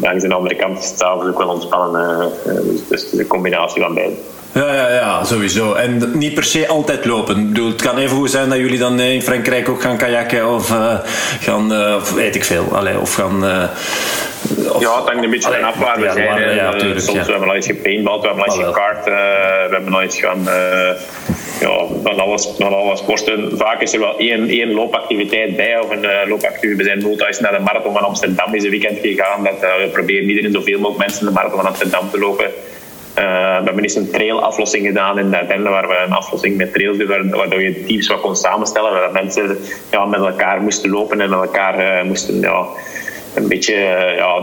B: langs de andere kant is het ook wel ontspannen. Uh, dus, dus het is een combinatie van beide.
A: Ja, ja, ja, sowieso. En niet per se altijd lopen. Ik bedoel, het kan even goed zijn dat jullie dan in Frankrijk ook gaan kajakken of uh, gaan, uh, of weet ik veel. Allee, of gaan. Uh,
B: ja, het hangt een beetje van af waar we zijn. Ja, tuurlijk, soms ja. we hebben al eens gepaintballed, we hebben al eens gekart, we hebben al eens gaan ja, van alles, van alle sporten. Vaak is er wel één, één loopactiviteit bij of een loopactiviteit. We zijn nooit naar de marathon van Amsterdam deze weekend gegaan. Dat, we proberen iedereen zoveel mogelijk mensen de marathon van Amsterdam te lopen. Uh, we hebben eens een trailaflossing gedaan in Dardenne, waar we een aflossing met trails doen, waardoor je teams wat kon samenstellen, waar mensen ja, met elkaar moesten lopen en elkaar moesten ja, een beetje ja,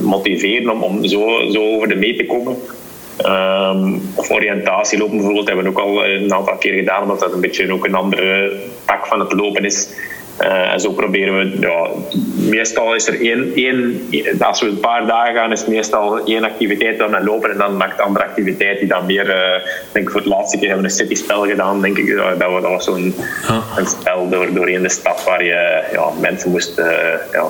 B: motiveren om, om zo, zo over de mee te komen. Um, of oriëntatielopen bijvoorbeeld hebben we ook al een aantal keer gedaan, omdat dat een beetje ook een andere tak van het lopen is. Uh, en zo proberen we, ja, meestal is er één, één, als we een paar dagen gaan, is het meestal één activiteit dan lopen en dan maakt de andere activiteit die dan meer, uh, denk ik voor het laatste keer hebben we een cityspel gedaan, denk ik, dat, dat was zo'n een spel door, doorheen de stad waar je ja, mensen moest ja,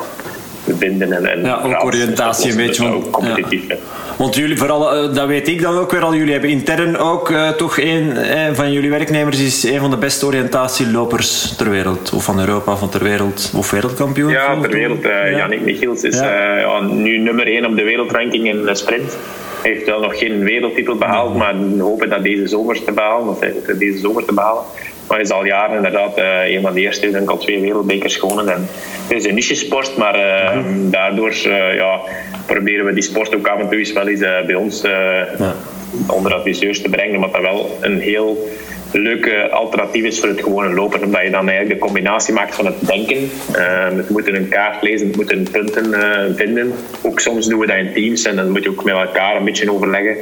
B: vinden en, en
A: ja, ook oriëntatie een beetje.
B: Ook competitief. Ja.
A: Want jullie, vooral, eh, dat weet ik dan ook weer al, jullie hebben intern ook uh, toch een eh, van jullie werknemers is een van de beste oriëntatielopers ter wereld. Of van Europa, van ter wereld. Of wereldkampioen.
B: Ja, ter wereld. Uh, ja. Yannick Michiels is ja. ja, nu nummer 1 op de wereldranking in de sprint. Hij heeft wel nog geen wereldtitel behaald, maar we hopen dat deze zomer te behalen. Of deze zomer te behalen. Maar hij is al jaren inderdaad uh, een van de eerste. denk al twee wereldbekers gewonnen. En het is een niche sport, maar uh, mm-hmm. daardoor uh, ja, proberen we die sport ook af en toe eens wel eens bij ons ja. onder adviseurs te brengen. Omdat dat wel een heel leuke alternatief is voor het gewone lopen. Omdat je dan eigenlijk de combinatie maakt van het denken. we moeten een kaart lezen, we moeten punten vinden. Ook soms doen we dat in teams en dan moet je ook met elkaar een beetje overleggen.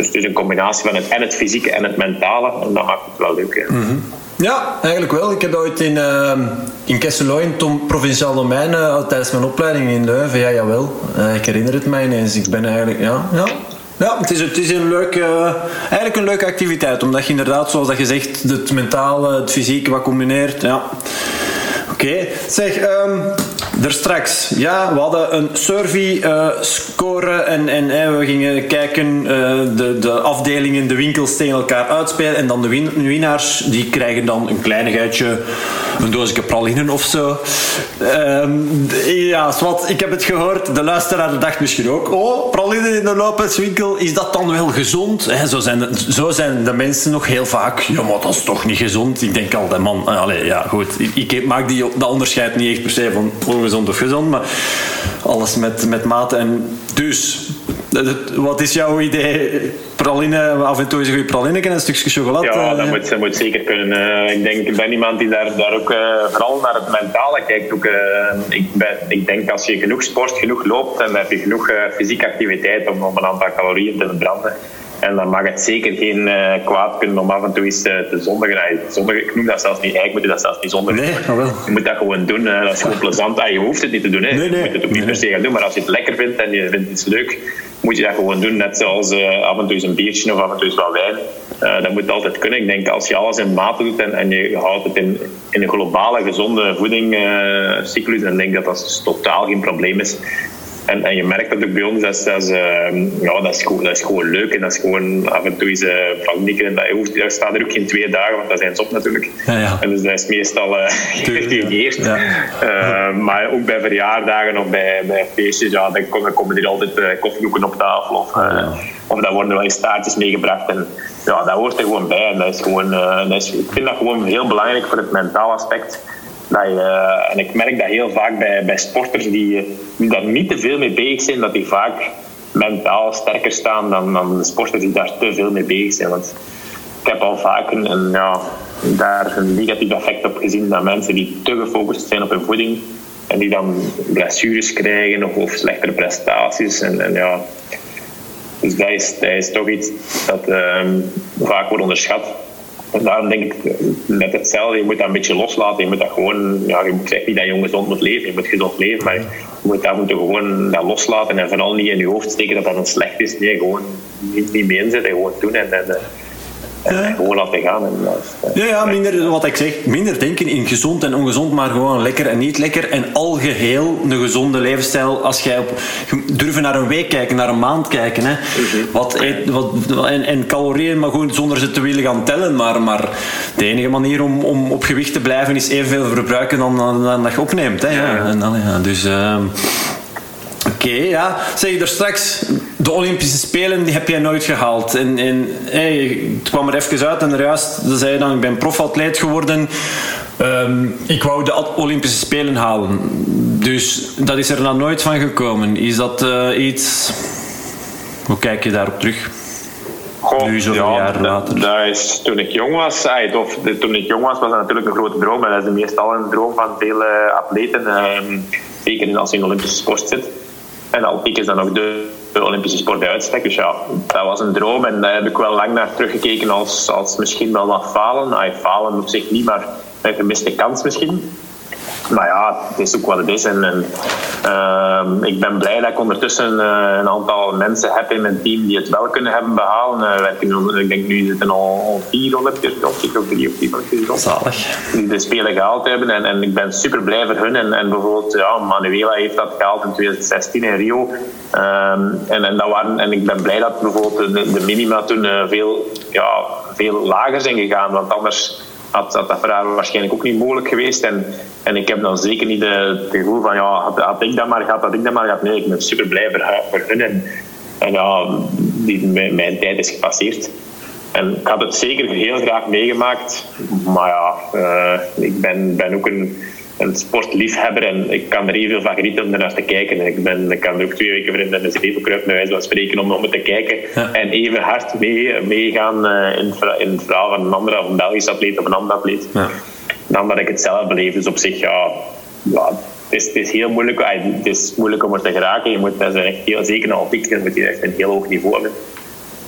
B: Dus het is een combinatie van het, en het fysieke en het mentale. En dat maakt het wel leuk.
A: Ja, eigenlijk wel. Ik heb ooit in, uh, in provinciaal domein, uh, tijdens mijn opleiding in Leuven, ja, jawel. Uh, ik herinner het mij ineens. Ik ben eigenlijk, ja, ja. Ja, het is, het is een leuke, eigenlijk een leuke activiteit, omdat je inderdaad, zoals dat je zegt, het mentale, het fysieke wat combineert. Ja. Oké, zeg, um, er straks. Ja, we hadden een survey uh, scoren en, en we gingen kijken, uh, de, de afdelingen, de winkels tegen elkaar uitspelen. En dan de win winnaars, die krijgen dan een kleinigheidje, een doosje pralinen of zo. Um, ja, wat, ik heb het gehoord. De luisteraar dacht misschien ook, oh, pralinen in de lopenswinkel, is dat dan wel gezond? Zo, zijn de, zo zijn de mensen nog heel vaak. Ja, maar dat is toch niet gezond? Ik denk altijd, man, allez, ja, goed. Ik, ik maak die, dat onderscheid niet echt per se van ongezond of gezond, maar alles met, met mate. En dus, wat is jouw idee? Praline, af en toe is een goede praline en een stukje chocolade.
B: Ja, dat, moet, dat moet zeker kunnen. Uh, ik denk, ik ben iemand die daar, daar ook uh, vooral naar het mentale kijkt. Ook, uh, ik, ben, ik denk als je genoeg sport, genoeg loopt en heb je genoeg fysieke activiteit om, om een aantal calorieën te verbranden. En dan mag het zeker geen uh, kwaad kunnen om af en toe eens uh, te zondigen. zondigen. Ik noem dat zelfs niet, eigenlijk moet je dat zelfs niet zondigen.
A: Nee, wel.
B: Je moet dat gewoon doen. Dat is gewoon plezant. Ah, je hoeft het niet te doen. Hè.
A: Nee, nee.
B: Je moet het ook niet per se gaan doen. Maar als je het lekker vindt en je vindt het leuk, moet je dat gewoon doen. Net zoals af en toe eens een biertje of af en toe eens wat wijn. dat moet altijd kunnen. Ik denk als je alles in mate doet en, en je houdt het in, in een globale gezonde voedingcyclus, dan denk ik dat dat totaal geen probleem is. En, en je merkt dat ook bij ons, dat, dat, is, uh, ja, dat, is gewoon, dat is gewoon leuk. En dat is gewoon af en toe eens uh, Nikken. Dat, hoeft, dat staat er ook geen twee dagen, want dat zijn ze op natuurlijk.
A: Ja, ja.
B: En dus dat is meestal uh, geregeerd.
A: Ja.
B: Uh, maar ook bij verjaardagen of bij, bij feestjes, ja, dan, komen, komen er altijd uh, koffiedoeken op tafel. Of, of dan worden er wel eens taartjes meegebracht. En ja, dat hoort er gewoon bij. En dat is gewoon, dat is, ik vind dat gewoon heel belangrijk voor het mentaal aspect. Dat je, en ik merk dat heel vaak bij, bij sporters die, die daar niet te veel mee bezig zijn, dat die vaak mentaal sterker staan dan, dan de sporters die daar te veel mee bezig zijn. Want ik heb al vaak een, ja, daar een negatief effect op gezien dat mensen die te gefocust zijn op hun voeding en die dan blessures krijgen of, slechtere prestaties. En, en ja, dus dat is, dat is toch iets dat um, vaak wordt onderschat. En daarom denk ik net hetzelfde. Je moet dat een beetje loslaten. Je moet dat gewoon, ja, je moet niet dat je gezond moet leven. Je moet gezond leven, maar je moet dat moeten gewoon dat loslaten en vooral niet in je hoofd steken dat dat dan slecht is. Nee, gewoon niet, niet mee inzetten, gewoon doen en, en, en gewoon laten gaan. En,
A: ja, ja, minder, wat ik zeg, minder denken in gezond en ongezond, maar gewoon lekker en niet lekker. En algeheel een gezonde levensstijl. Als jij op, durven naar een week kijken, naar een maand kijken. Hè. Wat, eet, wat, en, en calorieën, maar gewoon zonder ze te willen gaan tellen. Maar, maar de enige manier om, om op gewicht te blijven is evenveel verbruiken dan, dan, dan dat je opneemt. Hè. Ja. En dan, ja, dus... Uh, Oké, okay, ja. Zeg je er straks, de Olympische Spelen die heb jij nooit gehaald. En, en hey, het kwam er even uit en juist dan zei je dan, ik ben profatleet geworden. Um, ik wou de Olympische Spelen halen. Dus dat is er dan nooit van gekomen. Is dat uh, iets... Hoe kijk je daarop terug?
B: Goh,
A: nu zoveel
B: ja,
A: jaar later.
B: Dat, is, toen ik jong was, of toen ik jong was, was dat natuurlijk een grote droom. En dat is meestal een droom van vele atleten. Um, zeker als je in de Olympische sport zit. En Alpiek is dan ook de, Olympische sport uitstek. Dus ja, dat was een droom en daar heb ik wel lang naar teruggekeken als, als misschien wel wat falen. Ah, falen op zich niet, maar een gemiste kans misschien. Maar ja, het is ook wat het is. En, en uh, ik ben blij dat ik ondertussen uh, een aantal mensen heb in mijn team die het wel kunnen hebben behalen. Uh, ik denk nu zitten al, al vier Olympische of of drie of vier
A: Zalig.
B: Die de Spelen gehaald hebben. En, en ik ben super blij voor hun. En, en bijvoorbeeld, ja, Manuela heeft dat gehaald in 2016 in Rio. Um, en, en, dat waren, en ik ben blij dat bijvoorbeeld de, de minima toen uh, veel, ja, veel lager zijn gegaan. Want anders had, dat voor waarschijnlijk ook niet mogelijk geweest. En, en ik heb dan zeker niet het gevoel van, ja, had, ik dat maar gehad, had ik dat maar gehad. Nee, ik ben super blij voor, voor hun. En, en ja, die, mijn, tijd is gepasseerd. En ik had het zeker heel graag meegemaakt. Maar ja, uh, ik ben, ben ook een, een sportliefhebber en ik kan er even van genieten om ernaar te kijken. Ik, ben, ik kan er ook twee weken voor in de zeven kruipen, bij wijze van spreken, om, om te kijken. Ja. En even hard mee, meegaan uh, in, in het verhaal van een andere, of een Belgisch atleet of een ander atleet.
A: Ja.
B: Dan dat ik het zelf beleef. Dus op zich, ja, ja het, is, het is heel moeilijk. Het is moeilijk om er te geraken. Je moet dat is echt heel, zeker al pieken, moet je echt een heel hoog niveau hebben.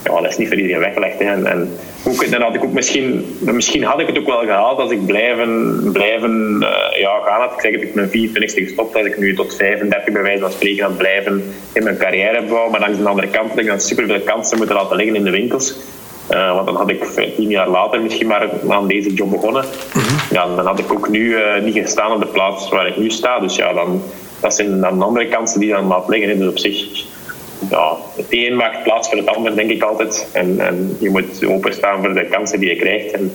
B: Ja, dat is niet voor iedereen weggelegd. Hè. En, en ook, dan had ik ook misschien, misschien had ik het ook wel gehaald als ik blijven, blijven uh, ja, gaan had. Ik zeg dat ik mijn 24 gestopt als ik nu tot 35 bij wijze van spreken had blijven in mijn carrière bouwen. Maar langs de andere kant had ik dan superveel kansen moeten laten liggen in de winkels. Uh, want dan had ik tien jaar later misschien maar aan deze job begonnen. Mm-hmm. Ja, dan had ik ook nu uh, niet gestaan op de plaats waar ik nu sta. Dus ja, dan, dat zijn dan andere kansen die dan laat liggen. Dus op zich ja, het een maakt plaats voor het ander, denk ik altijd. En, en je moet openstaan voor de kansen die je krijgt. En,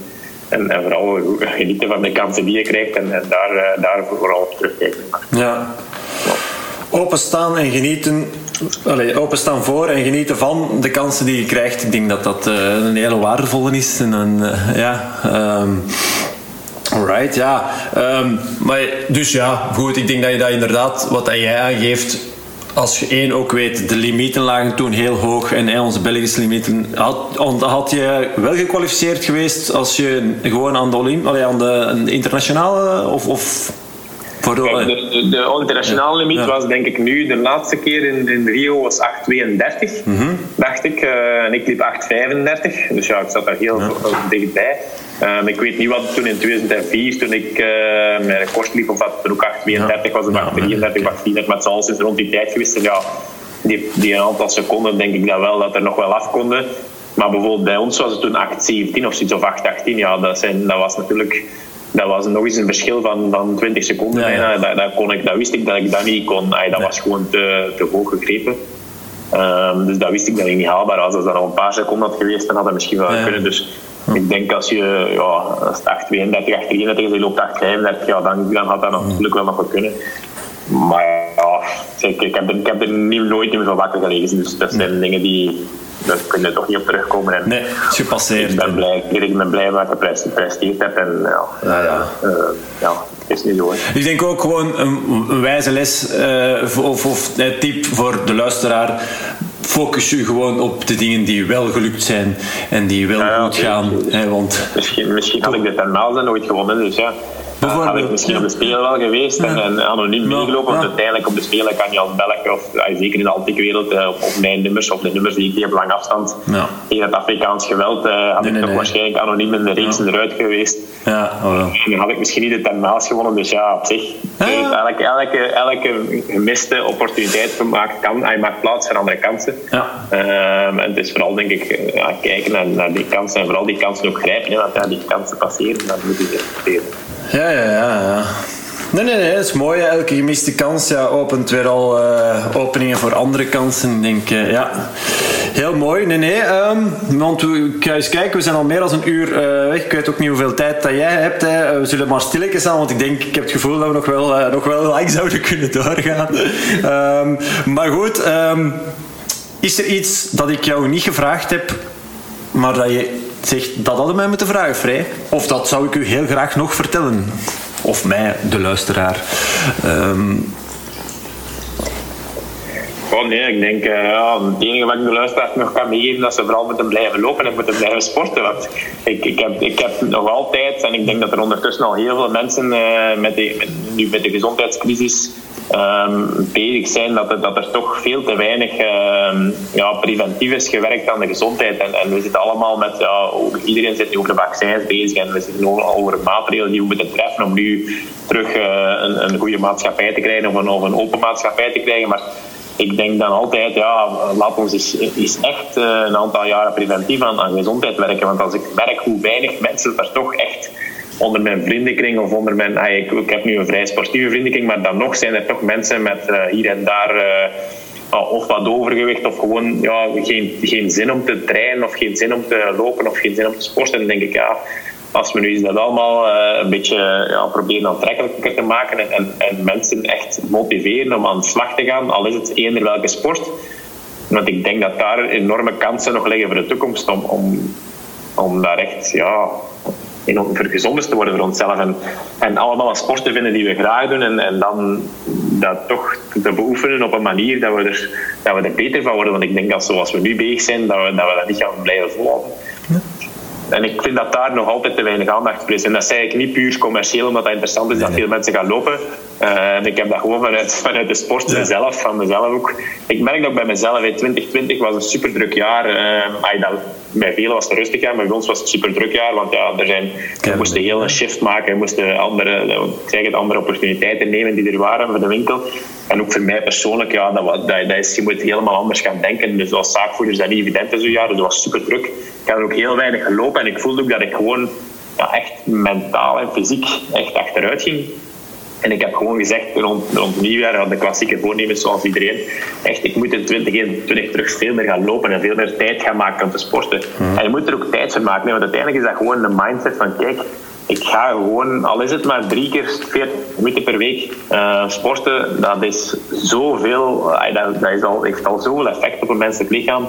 B: en, vooral genieten van de kansen die je krijgt en, en daar, uh, daar vooral op terugkijken.
A: Ja. Openstaan en genieten. Allee, openstaan voor en genieten van de kansen die je krijgt. Ik denk dat dat uh, een hele waardevolle is. En uh, ja, um, Alright, ja. Um, maar, dus ja, goed. Ik denk dat je dat inderdaad, wat dat jij aangeeft, als je één ook weet, de limieten lagen toen heel hoog en onze Belgische limieten. Had, had je wel gekwalificeerd geweest als je gewoon aan de, Olymp, allee, aan de internationale of, of
B: Voor de, de, de internationale limiet was denk ik nu de laatste keer in, in Rio was 8,32 mm dacht ik. Uh, en ik liep 8,35. Dus ja, ik zat daar heel dichtbij. Um, ik weet niet wat toen in 2004, toen ik uh, mijn record liep, of dat toen ook 8,32 was, of 8,33 of 8,34. Maar het zal sinds rond die tijd geweest Ja, die, die een aantal seconden denk ik dat wel, dat er nog wel af konden. Maar bijvoorbeeld bij ons was het toen 8,17 of zoiets, of 8,18. Ja, dat, zijn, dat was natuurlijk dat was nog eens een verschil van, van 20 seconden bijna. Dat, dat, kon ik, dat wist ik dat ik dat niet kon. Ay, dat was gewoon te, te hoog gegrepen. Um, dus dat wist ik dat ik niet haalbaar was. Als dat nog een paar seconden had geweest, dan had dat misschien wel kunnen. Dus ik denk als je ja, als het 8, 32, 8, 33 is, je loopt 8, 35, ja, dan, dan had dat natuurlijk wel nog wel kunnen. Maar ja, ik, ik, heb, ik heb er nooit meer van wakker gelegen. Dus dat zijn dingen die, daar kun je toch niet op terugkomen. En
A: nee, is gepasseerd.
B: Ik ben blij, ik ben blij wat ik gepresteerd heb. En ja, ja, ja. Uh, ja is niet zo.
A: Ik denk ook gewoon een, wijze les uh, of, of tip voor de luisteraar focus je gewoon op de dingen die wel gelukt zijn en die wel goed gaan. Hè, want
B: misschien, misschien had ik dit daarna nooit gewonnen, dus ja. Bijvoorbeeld, had ik misschien op de Spelen wel geweest en, en anoniem meegelopen. Want uiteindelijk op de Spelen kan je als Belg, of zeker in de antiekwereld, uh, op, mijn nummers, of de nummers die ik die op lang afstand, ja. in het Afrikaans geweld, uh, had ik toch waarschijnlijk anoniem in de race eruit geweest. Ja, oh, en dan had ik misschien niet de ternaals gewonnen. Dus ja, op zich, elke, elke, elke gemiste opportuniteit gemaakt kan, hij maakt plaats voor andere kansen. Ja. Um, en het is vooral, denk ik, eh, ja, kijken naar, naar, die kansen en vooral die kansen ook grijpen. Hè, want ja, die kansen passeren, dan moet je het
A: ja, ja, ja. Nee, nee, nee, dat is mooi. Elke gemiste kans ja, opent weer al uh, openingen voor andere kansen. Ik denk, uh, ja, heel mooi. Nee, nee, um, want we, ik eens kijken, we zijn al meer dan een uur uh, weg. Ik weet ook niet hoeveel tijd dat jij hebt. Hè. We zullen maar stilletjes aan, want ik denk, ik heb het gevoel dat we nog wel, nog wel lang zouden kunnen doorgaan. Um, maar goed, um, is er iets dat ik jou niet gevraagd heb, maar dat je zegt, dat hadden mij moeten vragen, Vrij. Of dat zou ik u heel graag nog vertellen. Of mij, de luisteraar. Um...
B: Oh nee, ik denk, uh, ja, het enige wat ik de luisteraar nog kan meegeven, dat ze vooral moeten blijven lopen en moeten blijven sporten. Want ik, ik, heb, ik heb nog altijd, en ik denk dat er ondertussen al heel veel mensen uh, met, de, met, nu met de gezondheidscrisis um, bezig zijn dat er, toch veel te weinig um, ja, preventief is gewerkt aan de gezondheid. En, en we zitten allemaal met, ja, iedereen zit nu over de vaccins bezig en we zitten over maatregelen die we moeten treffen om nu terug uh, een, een goede maatschappij te krijgen of een, een open maatschappij te krijgen. Maar ik denk dan altijd, ja, laat ons eens, echt uh, een aantal jaren preventief aan, aan gezondheid werken. Want als ik merk hoe weinig mensen er toch echt onder mijn vriendenkring of onder mijn... Ah, ik, heb nu een vrij sportieve vriendenkring, maar dan nog zijn er toch mensen met uh, hier en daar... Uh, of wat overgewicht of gewoon ja, geen, geen zin om te trainen of geen zin om te lopen of geen zin om te sporten. Dan denk ik, ja, als we nu eens dat allemaal uh, een beetje ja, proberen aantrekkelijker te maken en, en, en, mensen echt motiveren om aan de slag te gaan, al is het eender welke sport. Want ik denk dat daar enorme kansen nog liggen voor de toekomst om, om, om daar echt ja, om gezonder te worden voor onszelf. En, en allemaal een sport te vinden die we graag doen. En, en dan dat toch te beoefenen op een manier dat we, er, dat we er beter van worden. Want ik denk dat zoals we nu bezig zijn, dat we dat, we dat niet gaan blijven volhouden. En ik vind dat daar nog altijd te weinig aandacht voor is. En dat zei ik niet puur commercieel, omdat dat interessant is dat veel mensen gaan lopen. Uh, en ik heb dat gewoon vanuit, vanuit de sport ja. zelf, van mezelf ook. Ik merk dat bij mezelf, in 2020 was een super druk jaar. Uh, bij velen was het een rustig jaar, maar bij ons was het super druk jaar. Want ja, er zijn, we moesten heel een shift maken, we moesten andere, ik zeg het, andere opportuniteiten nemen die er waren voor de winkel. En ook voor mij persoonlijk, ja, dat, dat, dat is, je moet helemaal anders gaan denken. Dus als zaakvoerder is dat niet evident in zo'n jaar, dus dat was super druk. Ik heb ook heel weinig gelopen en ik voelde ook dat ik gewoon ja, echt mentaal en fysiek echt achteruit ging. En ik heb gewoon gezegd rond, rond nieuwjaar, de klassieke voornemens zoals iedereen, echt, ik moet in 2021 terug veel meer gaan lopen en veel meer tijd gaan maken om te sporten. Mhm. En je moet er ook tijd voor maken, want uiteindelijk is dat gewoon de mindset van, kijk, ik ga gewoon, al is het maar drie keer 40 minuten per week uh, sporten, dat is zoveel, uh, dat, dat is al, heeft al zoveel effect op een menselijk lichaam.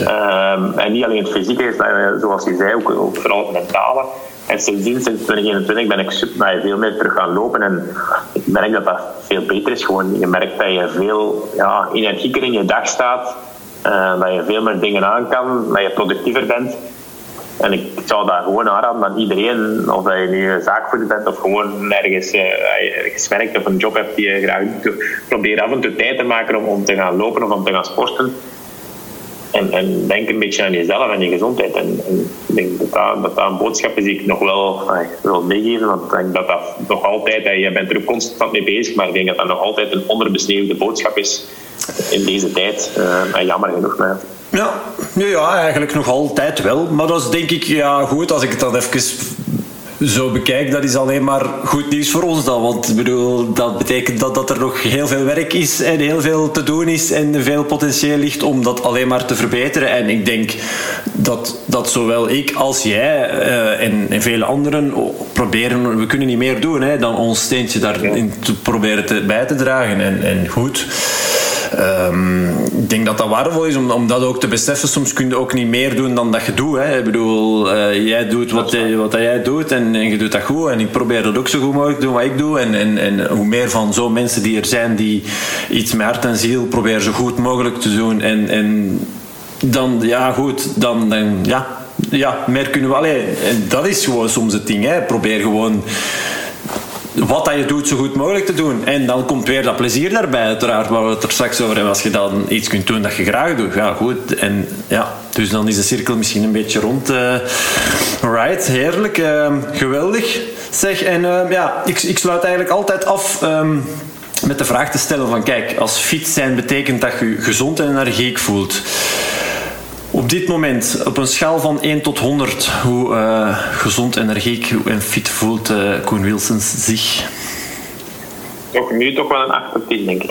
B: Um, en niet alleen het fysieke, is zoals je zei, ook, ook vooral het mentale. En sindsdien, sinds 2021, ben ik super, veel meer terug gaan lopen. En ik merk dat dat veel beter is. Gewoon, je merkt dat je veel ja, energieker in je dag staat. Uh, dat je veel meer dingen aan kan. Dat je productiever bent. En ik zou daar gewoon aanraden aan iedereen, of je nu zaakvoerder bent of gewoon ergens, uh, ergens werkt of een job hebt die je graag doet, probeer af en toe tijd te maken om, om te gaan lopen of om te gaan sporten. En, en, denk een beetje aan jezelf en je gezondheid. En, en ik denk dat dat, dat een boodschap is die ik nog wel uh, wil meegeven. Want ik denk dat dat nog altijd, uh, je bent er constant mee bezig, maar ik denk dat dat nog altijd een onderbesneeuwde boodschap is in deze tijd. Uh, jammer genoeg. Maar,
A: ja, ja, eigenlijk nog altijd wel. Maar dat is denk ik, ja goed, als ik dan even zo bekijk, dat is alleen maar goed nieuws voor ons dan. Want bedoel, dat betekent dat, dat er nog heel veel werk is en heel veel te doen is en veel potentieel ligt om dat alleen maar te verbeteren. En ik denk dat, dat zowel ik als jij uh, en, en, vele anderen proberen, we kunnen niet meer doen hè, dan ons steentje daarin te proberen bij te dragen. En, en goed. Um, ik denk dat dat waardevol is om, om dat ook te beseffen. Soms kun je ook niet meer doen dan dat je doet. Hè. Ik bedoel, uh, jij doet wat, wat jij doet en, en, je doet dat goed. En ik probeer dat ook zo goed mogelijk te doen wat ik doe. En, en, en hoe meer van zo'n mensen die er zijn die iets met hart en ziel proberen zo goed mogelijk te doen. En, en dan, ja goed, dan, dan ja, ja, meer kunnen we. Allee, dat is gewoon soms het ding. Hè. Probeer gewoon wat dat je doet zo goed mogelijk te doen. En dan komt weer dat plezier daarbij, uiteraard, waar we het er straks over hebben. Als je dan iets kunt doen dat je graag doet, ja, goed. En ja, dus dan is de cirkel misschien een beetje rond. Uh, right, heerlijk, uh, geweldig. Zeg, en uh, ja, ik, ik sluit eigenlijk altijd af. Um, met de vraag te stellen van kijk, als fit zijn betekent dat je gezond en energiek voelt. Op dit moment, op een schaal van 1 tot 100, hoe uh, gezond, energiek en fit voelt uh, Koen Wilsons zich?
B: Toch nu toch wel een 8 op 10, denk ik.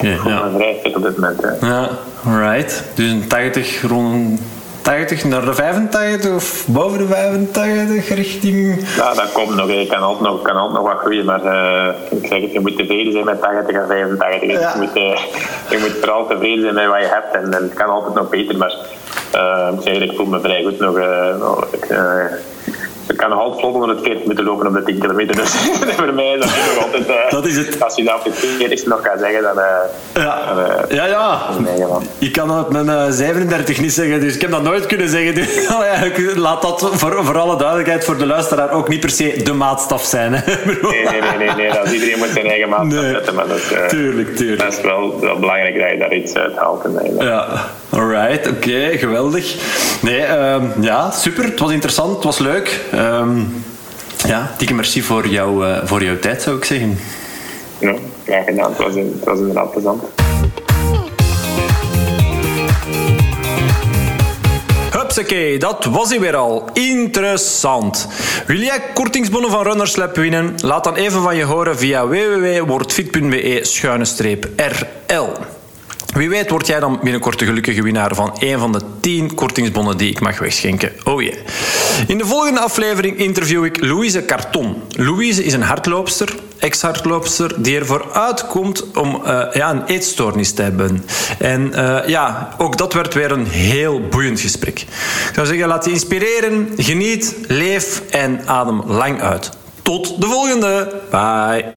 B: Ja, ja. vrij fit op dit moment. Hè.
A: Ja, right. Dus een 80 rond 80 naar de 85 of boven de 85 richting.
B: Ja, dat komt nog. Je kan altijd nog, kan altijd nog wat groeien, maar uh, ik zeg het, je moet tevreden zijn met 80 en 85. Ja. Je, moet, uh, je moet vooral tevreden zijn met wat je hebt en, en het kan altijd nog beter. Maar uh, ik, zeg, ik voel me vrij goed nog. Ik, ik kan nog altijd vlot onder het 40 moeten lopen op de 10 kilometer. Dus voor mij is dat nog altijd... Uh, dat is het. Als je dat op de 40 nog gaat zeggen, dan... Uh,
A: ja. Uh, ja, ja. Ik kan dat met mijn 37 niet zeggen, dus ik heb dat nooit kunnen zeggen. Dus, laat dat voor, voor alle duidelijkheid voor de luisteraar ook niet per se de maatstaf zijn. Hè.
B: nee, nee, nee, nee, nee. Dat iedereen moet zijn eigen maatstaf nee. zetten. Maar dat,
A: tuurlijk, tuurlijk.
B: Dat is wel, wel belangrijk dat je daar iets uit haalt.
A: Ja, alright, oké, okay, geweldig. Nee, um, ja, super. Het was interessant, het was leuk. Um, ja, dikke merci voor, jou, uh, voor jouw tijd, zou ik zeggen.
B: Ja, graag gedaan. Het was, het was inderdaad plezant.
A: Hupsakee, dat was hij weer al. Interessant. Wil jij kortingsbonnen van Runnerslab winnen? Laat dan even van je horen via www.wordfit.be-rl. Wie weet word jij dan binnenkort de gelukkige winnaar van een van de 10 kortingsbonnen die ik mag wegschenken. Oh yeah. In de volgende aflevering interview ik Louise Carton. Louise is een hardloopster, ex-hardloopster, die ervoor uitkomt om uh, ja, een eetstoornis te hebben. En uh, ja, ook dat werd weer een heel boeiend gesprek. Ik zou zeggen, laat je inspireren, geniet, leef en adem lang uit. Tot de volgende. Bye.